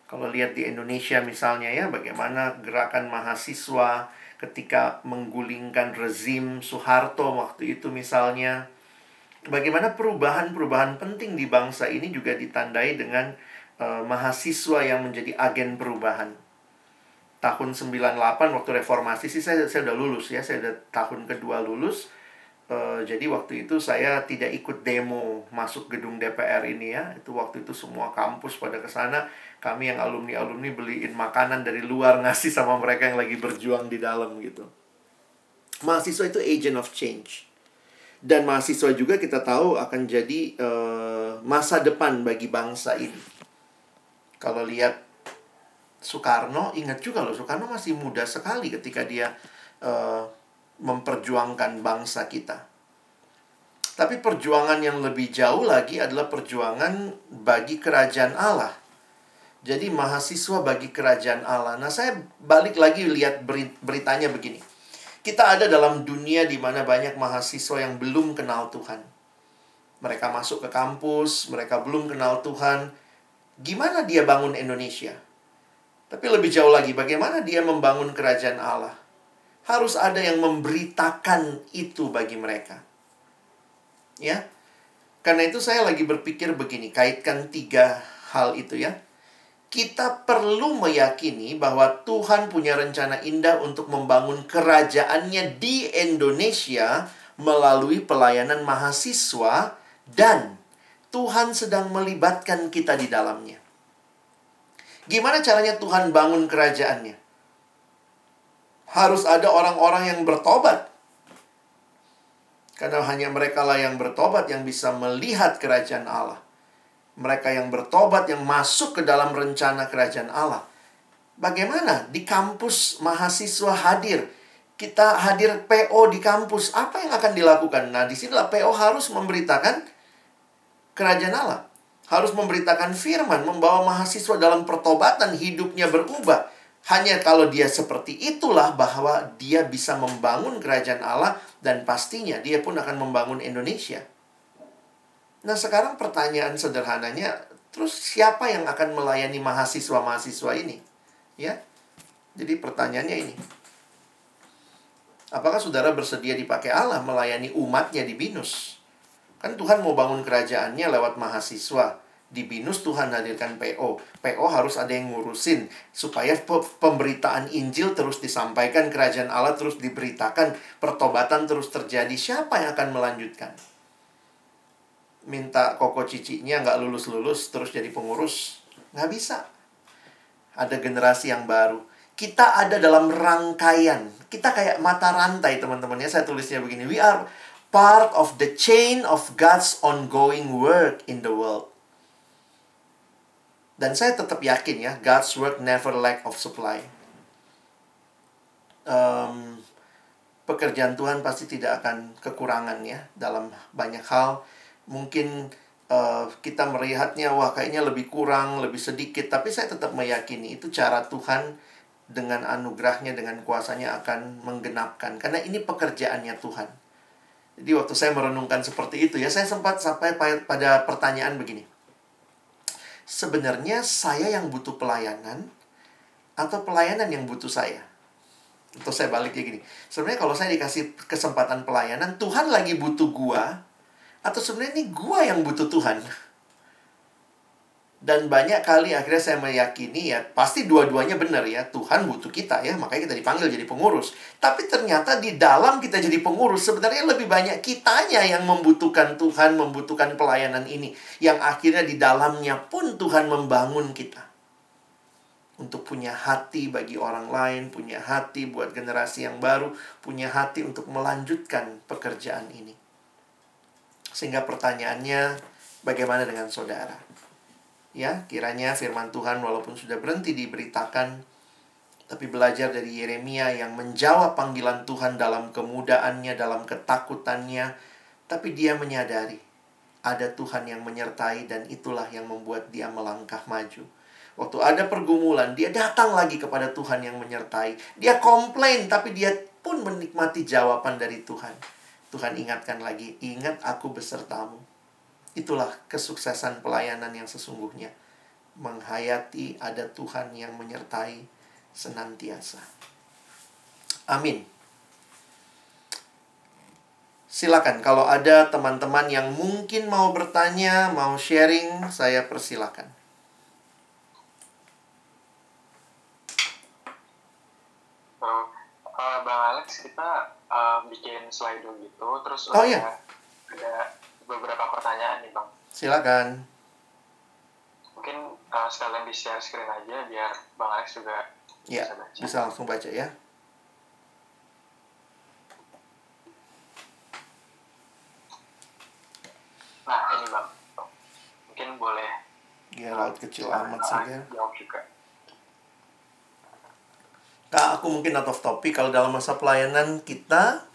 kalau lihat di Indonesia misalnya ya, bagaimana gerakan mahasiswa ketika menggulingkan rezim Soeharto waktu itu misalnya. Bagaimana perubahan-perubahan penting di bangsa ini juga ditandai dengan uh, mahasiswa yang menjadi agen perubahan. Tahun 98 waktu reformasi sih saya, saya udah lulus ya, saya udah tahun kedua lulus Uh, jadi waktu itu saya tidak ikut demo masuk gedung DPR ini ya. Itu waktu itu semua kampus pada ke sana. Kami yang alumni-alumni beliin makanan dari luar ngasih sama mereka yang lagi berjuang di dalam gitu. Mahasiswa itu agent of change. Dan mahasiswa juga kita tahu akan jadi uh, masa depan bagi bangsa ini. Kalau lihat Soekarno, ingat juga loh Soekarno masih muda sekali ketika dia uh, memperjuangkan bangsa kita. Tapi perjuangan yang lebih jauh lagi adalah perjuangan bagi kerajaan Allah. Jadi mahasiswa bagi kerajaan Allah. Nah, saya balik lagi lihat beritanya begini. Kita ada dalam dunia di mana banyak mahasiswa yang belum kenal Tuhan. Mereka masuk ke kampus, mereka belum kenal Tuhan. Gimana dia bangun Indonesia? Tapi lebih jauh lagi, bagaimana dia membangun kerajaan Allah? harus ada yang memberitakan itu bagi mereka. Ya. Karena itu saya lagi berpikir begini, kaitkan tiga hal itu ya. Kita perlu meyakini bahwa Tuhan punya rencana indah untuk membangun kerajaannya di Indonesia melalui pelayanan mahasiswa dan Tuhan sedang melibatkan kita di dalamnya. Gimana caranya Tuhan bangun kerajaannya? harus ada orang-orang yang bertobat. Karena hanya mereka lah yang bertobat yang bisa melihat kerajaan Allah. Mereka yang bertobat yang masuk ke dalam rencana kerajaan Allah. Bagaimana di kampus mahasiswa hadir? Kita hadir PO di kampus, apa yang akan dilakukan? Nah, di sinilah PO harus memberitakan kerajaan Allah. Harus memberitakan firman, membawa mahasiswa dalam pertobatan, hidupnya berubah hanya kalau dia seperti itulah bahwa dia bisa membangun kerajaan Allah dan pastinya dia pun akan membangun Indonesia. Nah, sekarang pertanyaan sederhananya, terus siapa yang akan melayani mahasiswa-mahasiswa ini? Ya. Jadi pertanyaannya ini. Apakah saudara bersedia dipakai Allah melayani umatnya di Binus? Kan Tuhan mau bangun kerajaannya lewat mahasiswa di BINUS Tuhan hadirkan PO. PO harus ada yang ngurusin supaya pemberitaan Injil terus disampaikan, kerajaan Allah terus diberitakan, pertobatan terus terjadi. Siapa yang akan melanjutkan? Minta koko cicinya nggak lulus-lulus terus jadi pengurus? Nggak bisa. Ada generasi yang baru. Kita ada dalam rangkaian. Kita kayak mata rantai teman-teman ya. Saya tulisnya begini. We are part of the chain of God's ongoing work in the world. Dan saya tetap yakin ya, God's work never lack of supply. Um, pekerjaan Tuhan pasti tidak akan kekurangan ya dalam banyak hal. Mungkin uh, kita melihatnya wah kayaknya lebih kurang, lebih sedikit, tapi saya tetap meyakini itu cara Tuhan dengan anugerahnya, dengan kuasanya akan menggenapkan. Karena ini pekerjaannya Tuhan. Jadi waktu saya merenungkan seperti itu ya, saya sempat sampai pada pertanyaan begini sebenarnya saya yang butuh pelayanan atau pelayanan yang butuh saya? Atau saya balik kayak gini. Sebenarnya kalau saya dikasih kesempatan pelayanan, Tuhan lagi butuh gua atau sebenarnya ini gua yang butuh Tuhan? Dan banyak kali akhirnya saya meyakini ya pasti dua-duanya benar ya Tuhan butuh kita ya makanya kita dipanggil jadi pengurus. Tapi ternyata di dalam kita jadi pengurus sebenarnya lebih banyak kitanya yang membutuhkan Tuhan, membutuhkan pelayanan ini. Yang akhirnya di dalamnya pun Tuhan membangun kita. Untuk punya hati bagi orang lain, punya hati buat generasi yang baru, punya hati untuk melanjutkan pekerjaan ini. Sehingga pertanyaannya bagaimana dengan saudara? Ya, kiranya firman Tuhan walaupun sudah berhenti diberitakan, tapi belajar dari Yeremia yang menjawab panggilan Tuhan dalam kemudaannya, dalam ketakutannya, tapi dia menyadari ada Tuhan yang menyertai dan itulah yang membuat dia melangkah maju. Waktu ada pergumulan, dia datang lagi kepada Tuhan yang menyertai. Dia komplain, tapi dia pun menikmati jawaban dari Tuhan. Tuhan ingatkan lagi, ingat aku besertamu. Itulah kesuksesan pelayanan yang sesungguhnya. Menghayati ada Tuhan yang menyertai senantiasa. Amin. Silakan kalau ada teman-teman yang mungkin mau bertanya, mau sharing, saya persilakan. Oh, Bang Alex, kita uh, bikin slide gitu, terus oh, iya. ada beberapa pertanyaan nih Bang. Silakan. Mungkin uh, sekalian di share screen aja biar Bang Alex juga ya, bisa baca. Bisa langsung baca ya. Nah, ini Bang. Mungkin boleh Ya, laut kecil amat sih ya. Jawab juga. Aku mungkin out of topic kalau dalam masa pelayanan kita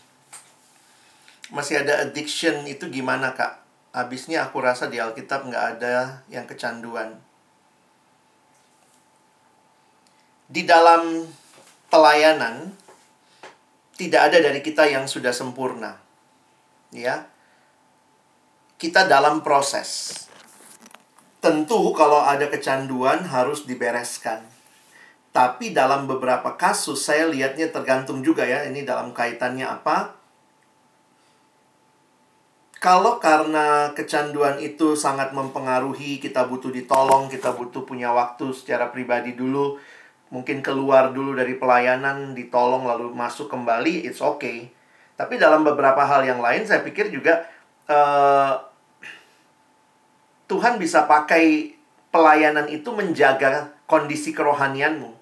masih ada addiction itu gimana kak? Habisnya aku rasa di Alkitab nggak ada yang kecanduan. Di dalam pelayanan tidak ada dari kita yang sudah sempurna. Ya. Kita dalam proses. Tentu kalau ada kecanduan harus dibereskan. Tapi dalam beberapa kasus saya lihatnya tergantung juga ya ini dalam kaitannya apa kalau karena kecanduan itu sangat mempengaruhi, kita butuh ditolong, kita butuh punya waktu secara pribadi dulu, mungkin keluar dulu dari pelayanan, ditolong lalu masuk kembali, it's okay. Tapi dalam beberapa hal yang lain, saya pikir juga uh, Tuhan bisa pakai pelayanan itu menjaga kondisi kerohanianmu.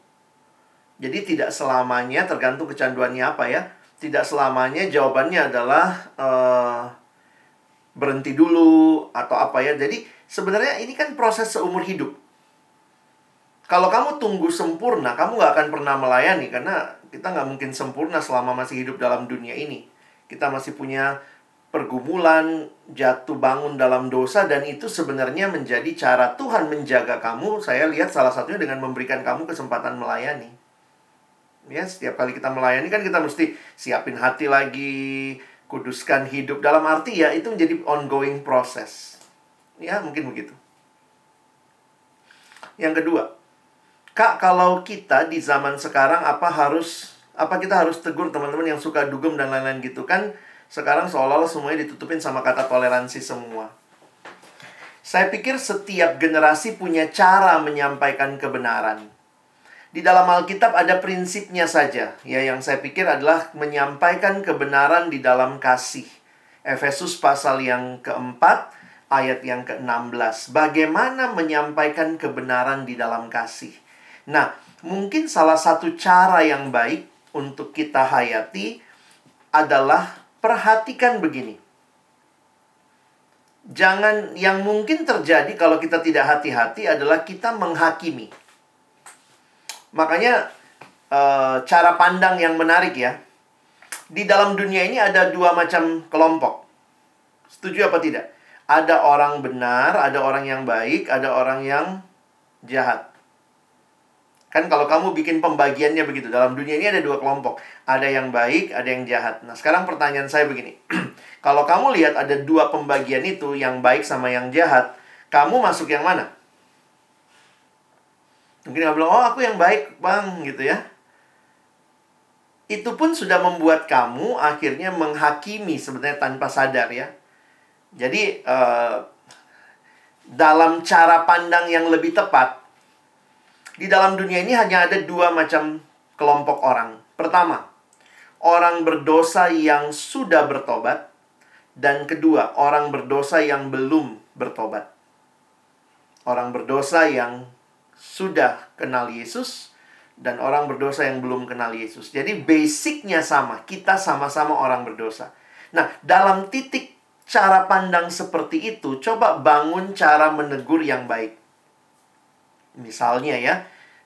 Jadi tidak selamanya tergantung kecanduannya apa ya. Tidak selamanya jawabannya adalah uh, berhenti dulu atau apa ya. Jadi sebenarnya ini kan proses seumur hidup. Kalau kamu tunggu sempurna, kamu nggak akan pernah melayani karena kita nggak mungkin sempurna selama masih hidup dalam dunia ini. Kita masih punya pergumulan, jatuh bangun dalam dosa dan itu sebenarnya menjadi cara Tuhan menjaga kamu. Saya lihat salah satunya dengan memberikan kamu kesempatan melayani. Ya, setiap kali kita melayani kan kita mesti siapin hati lagi, kuduskan hidup dalam arti ya itu menjadi ongoing proses. Ya, mungkin begitu. Yang kedua, Kak, kalau kita di zaman sekarang apa harus apa kita harus tegur teman-teman yang suka dugem dan lain-lain gitu kan? Sekarang seolah-olah semuanya ditutupin sama kata toleransi semua. Saya pikir setiap generasi punya cara menyampaikan kebenaran. Di dalam Alkitab ada prinsipnya saja, ya yang saya pikir adalah menyampaikan kebenaran di dalam kasih. Efesus pasal yang keempat, ayat yang ke-16. Bagaimana menyampaikan kebenaran di dalam kasih? Nah, mungkin salah satu cara yang baik untuk kita hayati adalah perhatikan begini. Jangan yang mungkin terjadi kalau kita tidak hati-hati adalah kita menghakimi. Makanya uh, cara pandang yang menarik ya. Di dalam dunia ini ada dua macam kelompok. Setuju apa tidak? Ada orang benar, ada orang yang baik, ada orang yang jahat. Kan kalau kamu bikin pembagiannya begitu, dalam dunia ini ada dua kelompok. Ada yang baik, ada yang jahat. Nah, sekarang pertanyaan saya begini. kalau kamu lihat ada dua pembagian itu, yang baik sama yang jahat, kamu masuk yang mana? Mungkin nggak bilang, oh aku yang baik bang, gitu ya. Itu pun sudah membuat kamu akhirnya menghakimi sebenarnya tanpa sadar ya. Jadi, uh, dalam cara pandang yang lebih tepat, di dalam dunia ini hanya ada dua macam kelompok orang. Pertama, orang berdosa yang sudah bertobat. Dan kedua, orang berdosa yang belum bertobat. Orang berdosa yang sudah kenal Yesus dan orang berdosa yang belum kenal Yesus. Jadi basicnya sama, kita sama-sama orang berdosa. Nah, dalam titik cara pandang seperti itu, coba bangun cara menegur yang baik. Misalnya ya,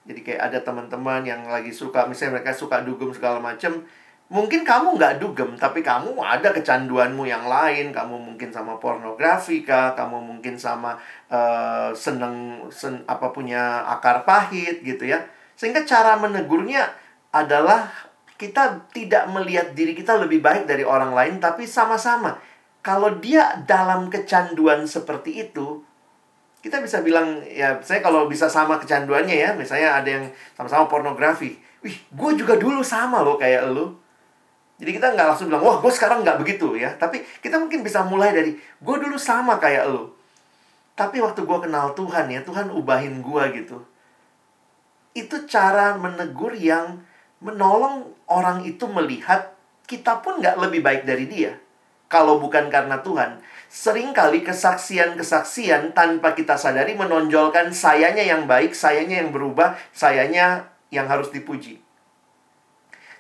jadi kayak ada teman-teman yang lagi suka, misalnya mereka suka dugem segala macam, Mungkin kamu nggak dugem, tapi kamu ada kecanduanmu yang lain. Kamu mungkin sama pornografi kah? Kamu mungkin sama uh, seneng sen, apa punya akar pahit gitu ya. Sehingga cara menegurnya adalah kita tidak melihat diri kita lebih baik dari orang lain, tapi sama-sama. Kalau dia dalam kecanduan seperti itu, Kita bisa bilang, ya saya kalau bisa sama kecanduannya ya, misalnya ada yang sama-sama pornografi. Wih, gue juga dulu sama loh kayak lu. Jadi kita nggak langsung bilang, wah gue sekarang nggak begitu ya. Tapi kita mungkin bisa mulai dari, gue dulu sama kayak lu. Tapi waktu gue kenal Tuhan ya, Tuhan ubahin gue gitu. Itu cara menegur yang menolong orang itu melihat kita pun nggak lebih baik dari dia. Kalau bukan karena Tuhan. Seringkali kesaksian-kesaksian tanpa kita sadari menonjolkan sayanya yang baik, sayanya yang berubah, sayanya yang harus dipuji.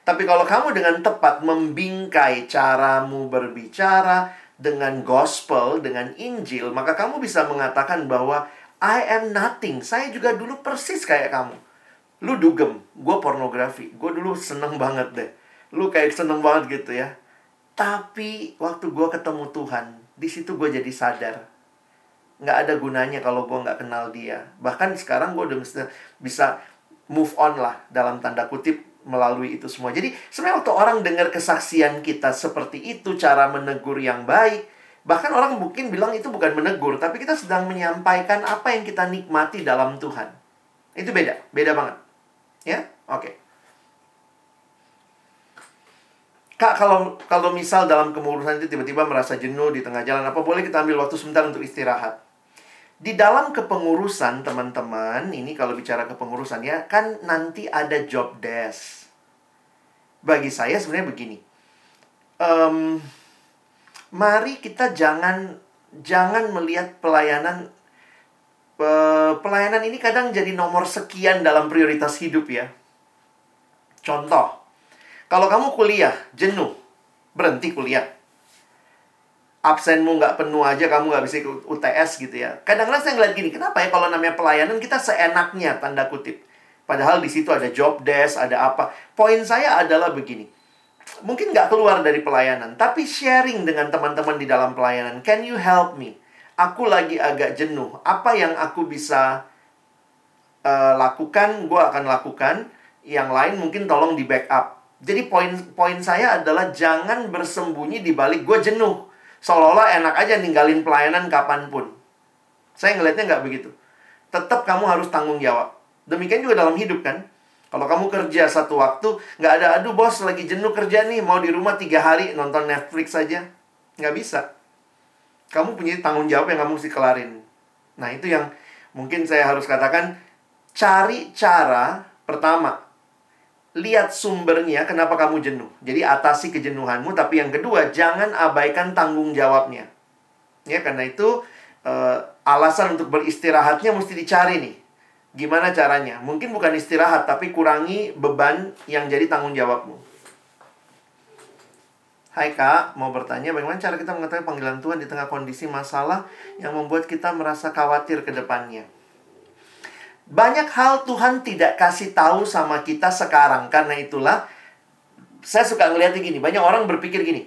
Tapi kalau kamu dengan tepat membingkai caramu berbicara dengan gospel, dengan Injil, maka kamu bisa mengatakan bahwa I am nothing. Saya juga dulu persis kayak kamu. Lu dugem, gue pornografi. Gue dulu seneng banget deh. Lu kayak seneng banget gitu ya. Tapi waktu gue ketemu Tuhan, di situ gue jadi sadar nggak ada gunanya kalau gue nggak kenal dia bahkan sekarang gue udah bisa, bisa move on lah dalam tanda kutip melalui itu semua jadi sebenarnya waktu orang dengar kesaksian kita seperti itu cara menegur yang baik bahkan orang mungkin bilang itu bukan menegur tapi kita sedang menyampaikan apa yang kita nikmati dalam Tuhan itu beda beda banget ya oke okay. Kak, kalau kalau misal dalam kemurusan itu tiba-tiba merasa jenuh di tengah jalan, apa boleh kita ambil waktu sebentar untuk istirahat? Di dalam kepengurusan, teman-teman, ini kalau bicara kepengurusan ya, kan nanti ada job desk. Bagi saya sebenarnya begini. Um, mari kita jangan jangan melihat pelayanan pelayanan ini kadang jadi nomor sekian dalam prioritas hidup ya. Contoh, kalau kamu kuliah, jenuh, berhenti kuliah. Absenmu nggak penuh aja, kamu nggak bisa ikut UTS gitu ya. Kadang-kadang saya ngeliat gini, kenapa ya kalau namanya pelayanan kita seenaknya, tanda kutip. Padahal di situ ada job desk, ada apa. Poin saya adalah begini. Mungkin nggak keluar dari pelayanan, tapi sharing dengan teman-teman di dalam pelayanan. Can you help me? Aku lagi agak jenuh. Apa yang aku bisa uh, lakukan, gue akan lakukan. Yang lain mungkin tolong di backup jadi poin poin saya adalah jangan bersembunyi di balik gue jenuh. Seolah-olah enak aja ninggalin pelayanan kapan pun. Saya ngelihatnya nggak begitu. Tetap kamu harus tanggung jawab. Demikian juga dalam hidup kan. Kalau kamu kerja satu waktu, nggak ada, aduh bos lagi jenuh kerja nih, mau di rumah tiga hari nonton Netflix saja. Nggak bisa. Kamu punya tanggung jawab yang kamu mesti kelarin. Nah itu yang mungkin saya harus katakan, cari cara pertama, lihat sumbernya kenapa kamu jenuh. Jadi atasi kejenuhanmu, tapi yang kedua jangan abaikan tanggung jawabnya. Ya, karena itu uh, alasan untuk beristirahatnya mesti dicari nih. Gimana caranya? Mungkin bukan istirahat, tapi kurangi beban yang jadi tanggung jawabmu. Hai Kak, mau bertanya bagaimana cara kita mengetahui panggilan Tuhan di tengah kondisi masalah yang membuat kita merasa khawatir ke depannya? Banyak hal Tuhan tidak kasih tahu sama kita sekarang. Karena itulah, saya suka ngeliatnya gini. Banyak orang berpikir gini.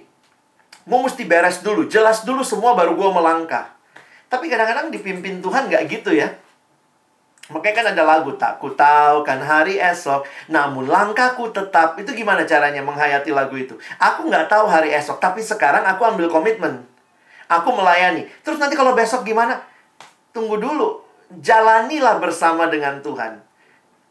Gue mesti beres dulu. Jelas dulu semua baru gue melangkah. Tapi kadang-kadang dipimpin Tuhan nggak gitu ya. Makanya kan ada lagu, tak ku tahu kan hari esok, namun langkahku tetap. Itu gimana caranya menghayati lagu itu? Aku nggak tahu hari esok, tapi sekarang aku ambil komitmen. Aku melayani. Terus nanti kalau besok gimana? Tunggu dulu jalanilah bersama dengan Tuhan.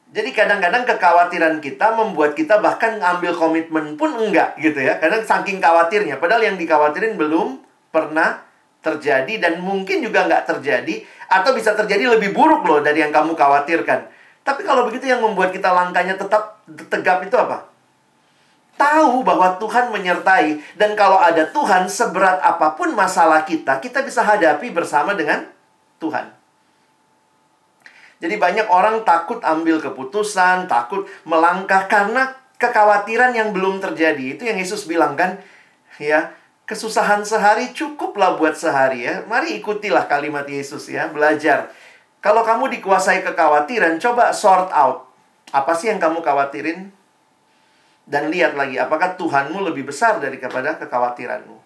Jadi kadang-kadang kekhawatiran kita membuat kita bahkan ngambil komitmen pun enggak gitu ya. Kadang saking khawatirnya. Padahal yang dikhawatirin belum pernah terjadi dan mungkin juga nggak terjadi. Atau bisa terjadi lebih buruk loh dari yang kamu khawatirkan. Tapi kalau begitu yang membuat kita langkahnya tetap tegap itu apa? Tahu bahwa Tuhan menyertai. Dan kalau ada Tuhan, seberat apa pun masalah kita, kita bisa hadapi bersama dengan Tuhan. Jadi banyak orang takut ambil keputusan, takut melangkah karena kekhawatiran yang belum terjadi. Itu yang Yesus bilang kan, ya, kesusahan sehari cukuplah buat sehari ya. Mari ikutilah kalimat Yesus ya, belajar. Kalau kamu dikuasai kekhawatiran, coba sort out. Apa sih yang kamu khawatirin? Dan lihat lagi, apakah Tuhanmu lebih besar daripada kekhawatiranmu?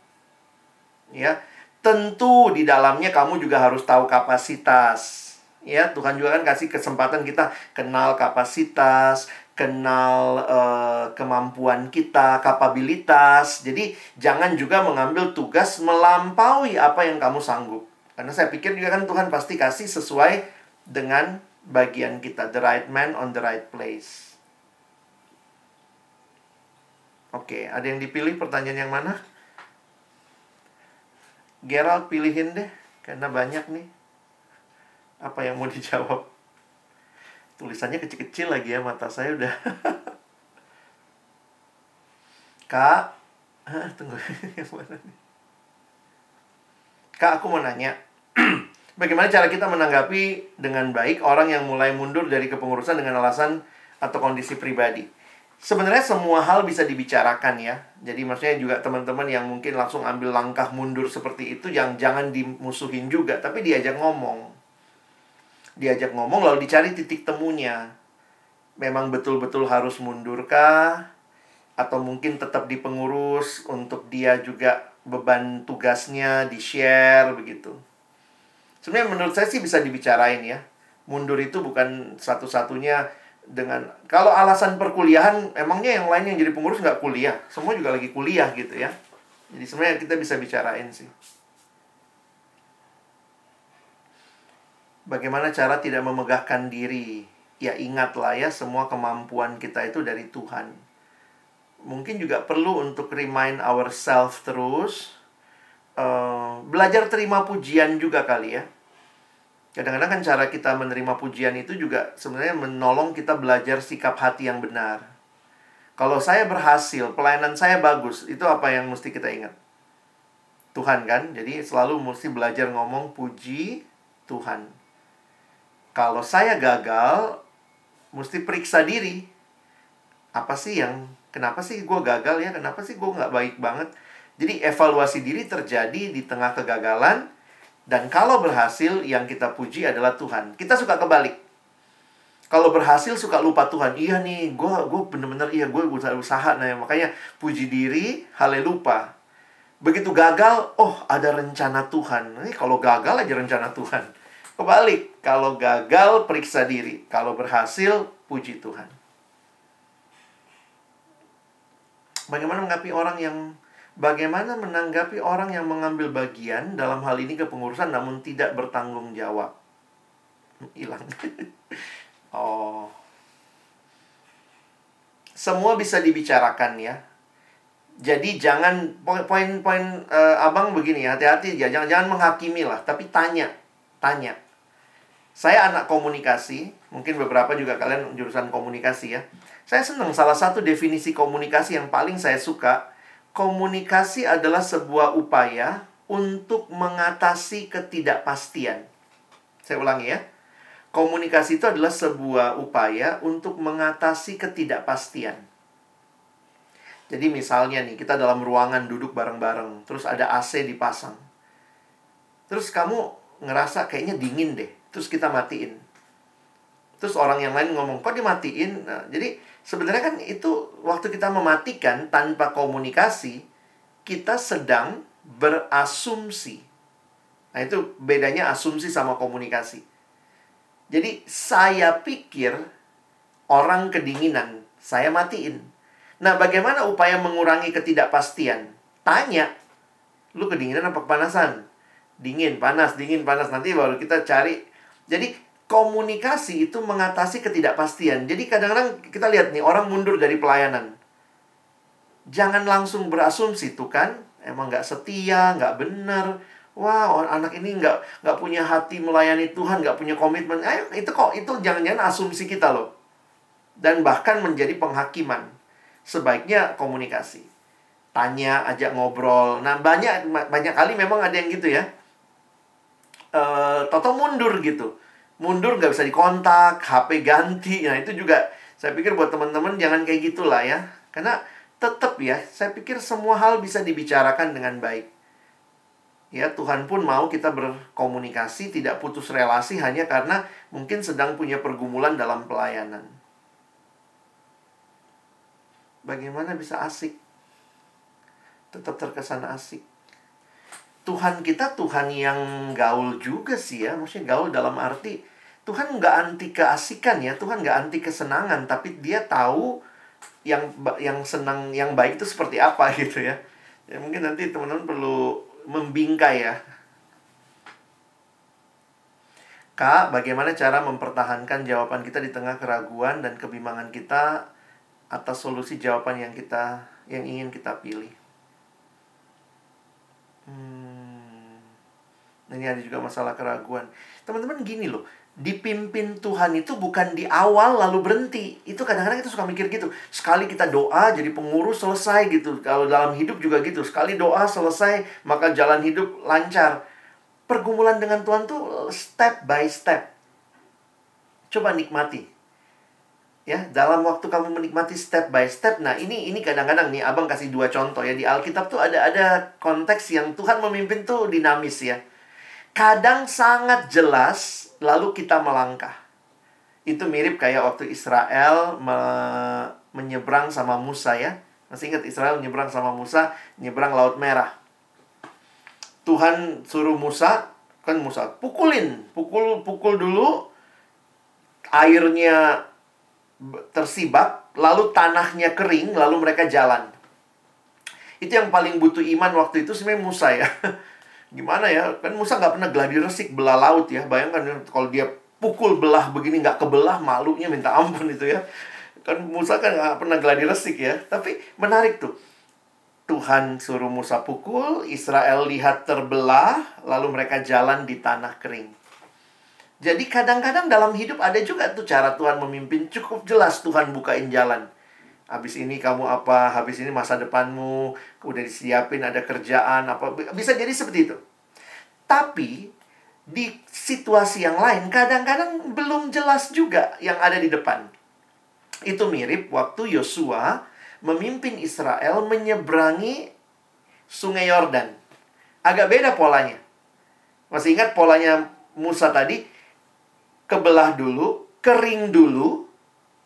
Ya, tentu di dalamnya kamu juga harus tahu kapasitas ya Tuhan juga kan kasih kesempatan kita kenal kapasitas kenal uh, kemampuan kita kapabilitas jadi jangan juga mengambil tugas melampaui apa yang kamu sanggup Karena saya pikir juga kan Tuhan pasti kasih sesuai dengan bagian kita. The right man on the right place. Oke, ada yang dipilih pertanyaan yang mana? Gerald pilihin deh, karena banyak nih. Apa yang mau dijawab? Tulisannya kecil-kecil lagi ya, mata saya udah. Kak, ah, tunggu yang mana nih? Kak, aku mau nanya. Bagaimana cara kita menanggapi dengan baik orang yang mulai mundur dari kepengurusan dengan alasan atau kondisi pribadi? Sebenarnya semua hal bisa dibicarakan ya. Jadi maksudnya juga teman-teman yang mungkin langsung ambil langkah mundur seperti itu yang jangan dimusuhin juga, tapi diajak ngomong. Diajak ngomong lalu dicari titik temunya. Memang betul-betul harus mundurkah? Atau mungkin tetap di pengurus untuk dia juga beban tugasnya di-share begitu. Sebenarnya menurut saya sih bisa dibicarain ya. Mundur itu bukan satu-satunya dengan kalau alasan perkuliahan emangnya yang lain yang jadi pengurus nggak kuliah semua juga lagi kuliah gitu ya jadi sebenarnya kita bisa bicarain sih bagaimana cara tidak memegahkan diri? Ya ingatlah ya semua kemampuan kita itu dari Tuhan. Mungkin juga perlu untuk remind ourselves terus uh, belajar terima pujian juga kali ya. Kadang-kadang kan cara kita menerima pujian itu juga sebenarnya menolong kita belajar sikap hati yang benar. Kalau saya berhasil pelayanan saya bagus itu apa yang mesti kita ingat? Tuhan kan? Jadi selalu mesti belajar ngomong puji Tuhan kalau saya gagal mesti periksa diri apa sih yang Kenapa sih gue gagal ya? Kenapa sih gue nggak baik banget? Jadi evaluasi diri terjadi di tengah kegagalan dan kalau berhasil yang kita puji adalah Tuhan. Kita suka kebalik. Kalau berhasil suka lupa Tuhan. Iya nih, gue gue bener-bener iya gue usaha usaha nah makanya puji diri, halelupa. Begitu gagal, oh ada rencana Tuhan. Ini kalau gagal aja rencana Tuhan. Kebalik, kalau gagal periksa diri, kalau berhasil puji Tuhan. Bagaimana menanggapi orang yang bagaimana menanggapi orang yang mengambil bagian dalam hal ini kepengurusan namun tidak bertanggung jawab? Hilang. oh. Semua bisa dibicarakan ya. Jadi jangan poin-poin uh, abang begini hati-hati ya jangan jangan menghakimi lah tapi tanya tanya saya anak komunikasi mungkin beberapa juga kalian jurusan komunikasi ya saya senang salah satu definisi komunikasi yang paling saya suka, komunikasi adalah sebuah upaya untuk mengatasi ketidakpastian. Saya ulangi ya. Komunikasi itu adalah sebuah upaya untuk mengatasi ketidakpastian. Jadi misalnya nih, kita dalam ruangan duduk bareng-bareng, terus ada AC dipasang. Terus kamu ngerasa kayaknya dingin deh, terus kita matiin. Terus orang yang lain ngomong, kok dimatiin? Nah, jadi Sebenarnya kan itu waktu kita mematikan tanpa komunikasi, kita sedang berasumsi. Nah, itu bedanya asumsi sama komunikasi. Jadi, saya pikir orang kedinginan, saya matiin. Nah, bagaimana upaya mengurangi ketidakpastian? Tanya, lu kedinginan apa kepanasan? Dingin, panas, dingin, panas. Nanti baru kita cari. Jadi, komunikasi itu mengatasi ketidakpastian. Jadi kadang-kadang kita lihat nih orang mundur dari pelayanan. Jangan langsung berasumsi tuh kan, emang nggak setia, nggak benar. Wah, wow, anak ini nggak nggak punya hati melayani Tuhan, nggak punya komitmen. Ayo, itu kok itu jangan-jangan asumsi kita loh. Dan bahkan menjadi penghakiman. Sebaiknya komunikasi. Tanya, ajak ngobrol. Nah, banyak banyak kali memang ada yang gitu ya. Uh, Toto mundur gitu mundur nggak bisa dikontak, HP ganti. Nah, itu juga saya pikir buat teman-teman jangan kayak gitulah ya. Karena tetap ya, saya pikir semua hal bisa dibicarakan dengan baik. Ya, Tuhan pun mau kita berkomunikasi, tidak putus relasi hanya karena mungkin sedang punya pergumulan dalam pelayanan. Bagaimana bisa asik? Tetap terkesan asik. Tuhan kita Tuhan yang gaul juga sih ya. Maksudnya gaul dalam arti Tuhan nggak anti keasikan ya, Tuhan nggak anti kesenangan, tapi dia tahu yang yang senang, yang baik itu seperti apa gitu ya. Ya mungkin nanti teman-teman perlu membingkai ya. Kak, bagaimana cara mempertahankan jawaban kita di tengah keraguan dan kebimbangan kita atas solusi jawaban yang kita yang ingin kita pilih? Hmm. Ini ada juga masalah keraguan. Teman-teman gini loh, dipimpin Tuhan itu bukan di awal lalu berhenti. Itu kadang-kadang kita suka mikir gitu. Sekali kita doa jadi pengurus selesai gitu. Kalau dalam hidup juga gitu. Sekali doa selesai maka jalan hidup lancar. Pergumulan dengan Tuhan tuh step by step. Coba nikmati. Ya, dalam waktu kamu menikmati step by step. Nah, ini ini kadang-kadang nih Abang kasih dua contoh ya di Alkitab tuh ada ada konteks yang Tuhan memimpin tuh dinamis ya. Kadang sangat jelas lalu kita melangkah. Itu mirip kayak waktu Israel me menyeberang sama Musa ya. Masih ingat Israel menyeberang sama Musa, nyeberang Laut Merah. Tuhan suruh Musa, kan Musa pukulin, pukul pukul dulu airnya tersibak, lalu tanahnya kering, lalu mereka jalan. Itu yang paling butuh iman waktu itu sebenarnya Musa ya. gimana ya? Kan Musa nggak pernah gladi resik belah laut ya. Bayangkan ya, kalau dia pukul belah begini nggak kebelah malunya minta ampun itu ya. Kan Musa kan nggak pernah gladi resik ya. Tapi menarik tuh. Tuhan suruh Musa pukul Israel lihat terbelah lalu mereka jalan di tanah kering. Jadi kadang-kadang dalam hidup ada juga tuh cara Tuhan memimpin. Cukup jelas Tuhan bukain jalan habis ini kamu apa, habis ini masa depanmu, udah disiapin ada kerjaan apa, bisa jadi seperti itu. Tapi di situasi yang lain kadang-kadang belum jelas juga yang ada di depan. Itu mirip waktu Yosua memimpin Israel menyeberangi Sungai Yordan. Agak beda polanya. Masih ingat polanya Musa tadi? Kebelah dulu, kering dulu,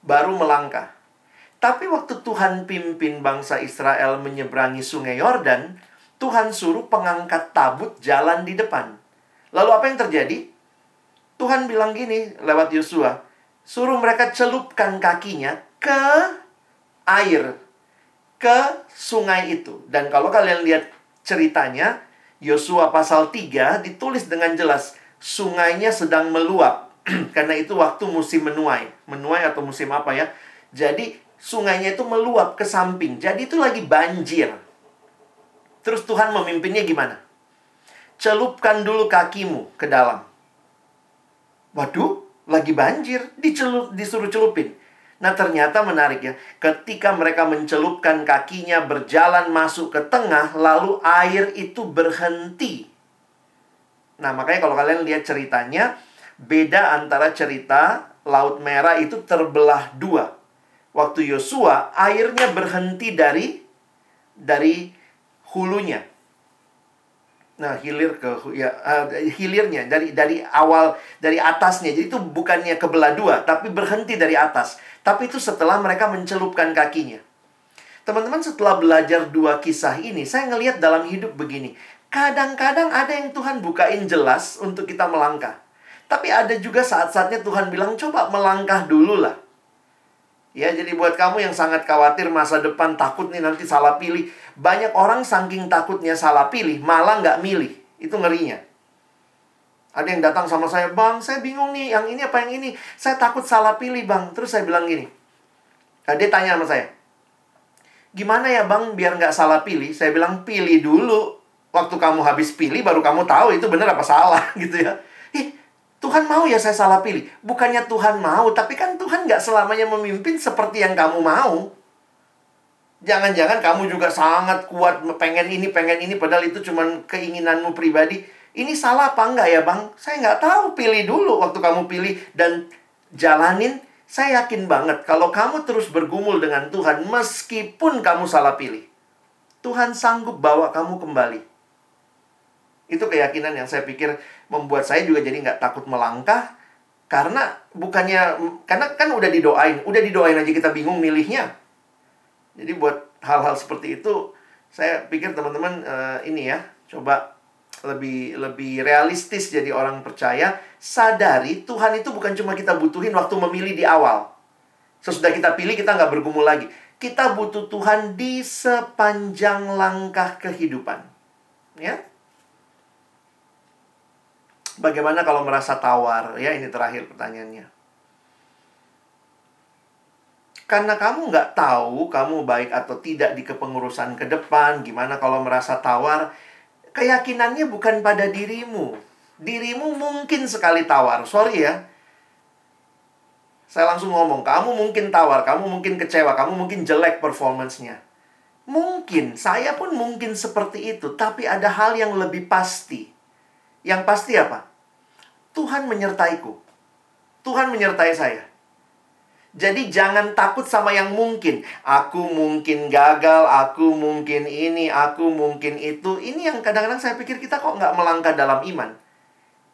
baru melangkah. Tapi waktu Tuhan pimpin bangsa Israel menyeberangi sungai Yordan, Tuhan suruh pengangkat tabut jalan di depan. Lalu apa yang terjadi? Tuhan bilang gini lewat Yosua, suruh mereka celupkan kakinya ke air, ke sungai itu. Dan kalau kalian lihat ceritanya, Yosua pasal 3 ditulis dengan jelas, sungainya sedang meluap. Karena itu waktu musim menuai. Menuai atau musim apa ya? Jadi sungainya itu meluap ke samping. Jadi itu lagi banjir. Terus Tuhan memimpinnya gimana? Celupkan dulu kakimu ke dalam. Waduh, lagi banjir, dicelup, disuruh celupin. Nah ternyata menarik ya, ketika mereka mencelupkan kakinya berjalan masuk ke tengah, lalu air itu berhenti. Nah makanya kalau kalian lihat ceritanya, beda antara cerita Laut Merah itu terbelah dua waktu Yosua airnya berhenti dari dari hulunya. Nah, hilir ke ya uh, hilirnya dari dari awal dari atasnya. Jadi itu bukannya kebelah dua, tapi berhenti dari atas. Tapi itu setelah mereka mencelupkan kakinya. Teman-teman setelah belajar dua kisah ini, saya ngelihat dalam hidup begini. Kadang-kadang ada yang Tuhan bukain jelas untuk kita melangkah. Tapi ada juga saat-saatnya Tuhan bilang, coba melangkah dulu lah. Ya, jadi buat kamu yang sangat khawatir masa depan, takut nih nanti salah pilih. Banyak orang saking takutnya salah pilih, malah nggak milih. Itu ngerinya. Ada yang datang sama saya, Bang, saya bingung nih, yang ini apa yang ini? Saya takut salah pilih, Bang. Terus saya bilang gini. Nah, dia tanya sama saya, gimana ya Bang biar nggak salah pilih? Saya bilang, pilih dulu. Waktu kamu habis pilih, baru kamu tahu itu benar apa salah gitu ya. Tuhan mau ya saya salah pilih. Bukannya Tuhan mau, tapi kan Tuhan nggak selamanya memimpin seperti yang kamu mau. Jangan-jangan kamu juga sangat kuat pengen ini, pengen ini, padahal itu cuma keinginanmu pribadi. Ini salah apa enggak ya bang? Saya nggak tahu, pilih dulu waktu kamu pilih dan jalanin. Saya yakin banget kalau kamu terus bergumul dengan Tuhan meskipun kamu salah pilih. Tuhan sanggup bawa kamu kembali. Itu keyakinan yang saya pikir membuat saya juga jadi nggak takut melangkah. Karena bukannya karena kan udah didoain, udah didoain aja kita bingung milihnya. Jadi buat hal-hal seperti itu saya pikir teman-teman uh, ini ya coba lebih lebih realistis jadi orang percaya. Sadari Tuhan itu bukan cuma kita butuhin waktu memilih di awal. Sesudah kita pilih kita nggak bergumul lagi. Kita butuh Tuhan di sepanjang langkah kehidupan. Ya bagaimana kalau merasa tawar? Ya, ini terakhir pertanyaannya. Karena kamu nggak tahu kamu baik atau tidak di kepengurusan ke depan, gimana kalau merasa tawar, keyakinannya bukan pada dirimu. Dirimu mungkin sekali tawar, sorry ya. Saya langsung ngomong, kamu mungkin tawar, kamu mungkin kecewa, kamu mungkin jelek performance-nya. Mungkin, saya pun mungkin seperti itu, tapi ada hal yang lebih pasti. Yang pasti apa? Tuhan menyertaiku. Tuhan menyertai saya. Jadi jangan takut sama yang mungkin. Aku mungkin gagal, aku mungkin ini, aku mungkin itu. Ini yang kadang-kadang saya pikir kita kok nggak melangkah dalam iman.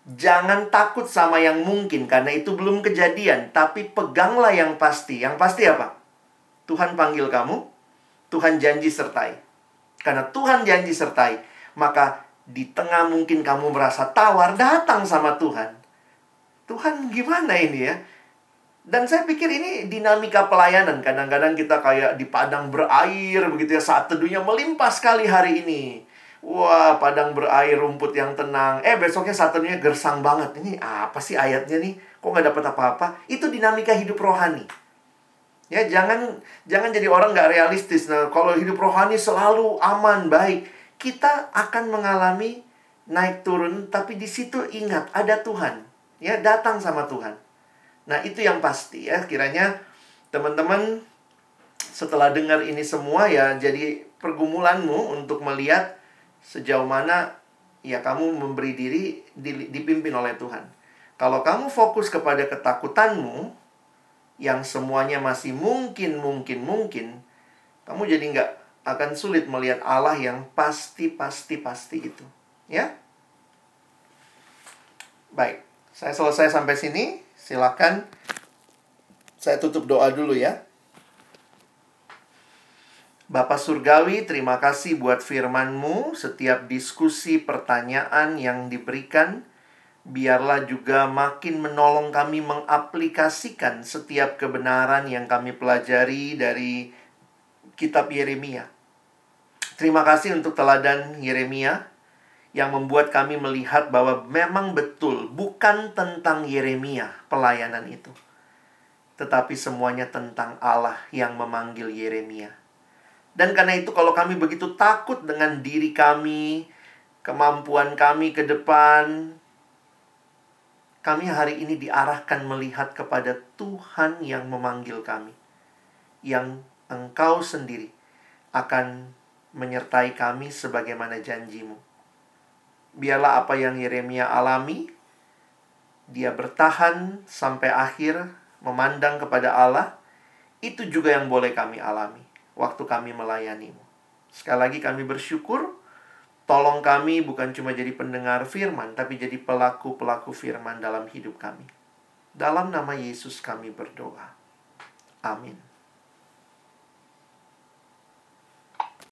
Jangan takut sama yang mungkin, karena itu belum kejadian. Tapi peganglah yang pasti. Yang pasti apa? Tuhan panggil kamu, Tuhan janji sertai. Karena Tuhan janji sertai, maka di tengah mungkin kamu merasa tawar, datang sama Tuhan. Tuhan gimana ini ya? Dan saya pikir ini dinamika pelayanan. Kadang-kadang kita kayak di padang berair begitu ya. Saat teduhnya melimpah sekali hari ini. Wah, padang berair, rumput yang tenang. Eh, besoknya saat teduhnya gersang banget. Ini apa sih ayatnya nih? Kok nggak dapat apa-apa? Itu dinamika hidup rohani. Ya, jangan jangan jadi orang nggak realistis. Nah, kalau hidup rohani selalu aman, baik. Kita akan mengalami naik turun, tapi di situ ingat ada Tuhan. Ya, datang sama Tuhan. Nah, itu yang pasti ya. Kiranya teman-teman setelah dengar ini semua ya jadi pergumulanmu untuk melihat sejauh mana ya kamu memberi diri dipimpin oleh Tuhan. Kalau kamu fokus kepada ketakutanmu yang semuanya masih mungkin, mungkin, mungkin, kamu jadi nggak akan sulit melihat Allah yang pasti, pasti, pasti itu. Ya? Baik, saya selesai sampai sini. Silakan saya tutup doa dulu ya. Bapak Surgawi, terima kasih buat firman-Mu. Setiap diskusi pertanyaan yang diberikan, biarlah juga makin menolong kami mengaplikasikan setiap kebenaran yang kami pelajari dari kitab Yeremia. Terima kasih untuk teladan Yeremia yang membuat kami melihat bahwa memang betul bukan tentang Yeremia pelayanan itu. Tetapi semuanya tentang Allah yang memanggil Yeremia. Dan karena itu kalau kami begitu takut dengan diri kami, kemampuan kami ke depan, kami hari ini diarahkan melihat kepada Tuhan yang memanggil kami. Yang engkau sendiri akan menyertai kami sebagaimana janjimu biarlah apa yang Yeremia alami, dia bertahan sampai akhir memandang kepada Allah, itu juga yang boleh kami alami waktu kami melayanimu. Sekali lagi kami bersyukur, tolong kami bukan cuma jadi pendengar firman, tapi jadi pelaku-pelaku firman dalam hidup kami. Dalam nama Yesus kami berdoa. Amin.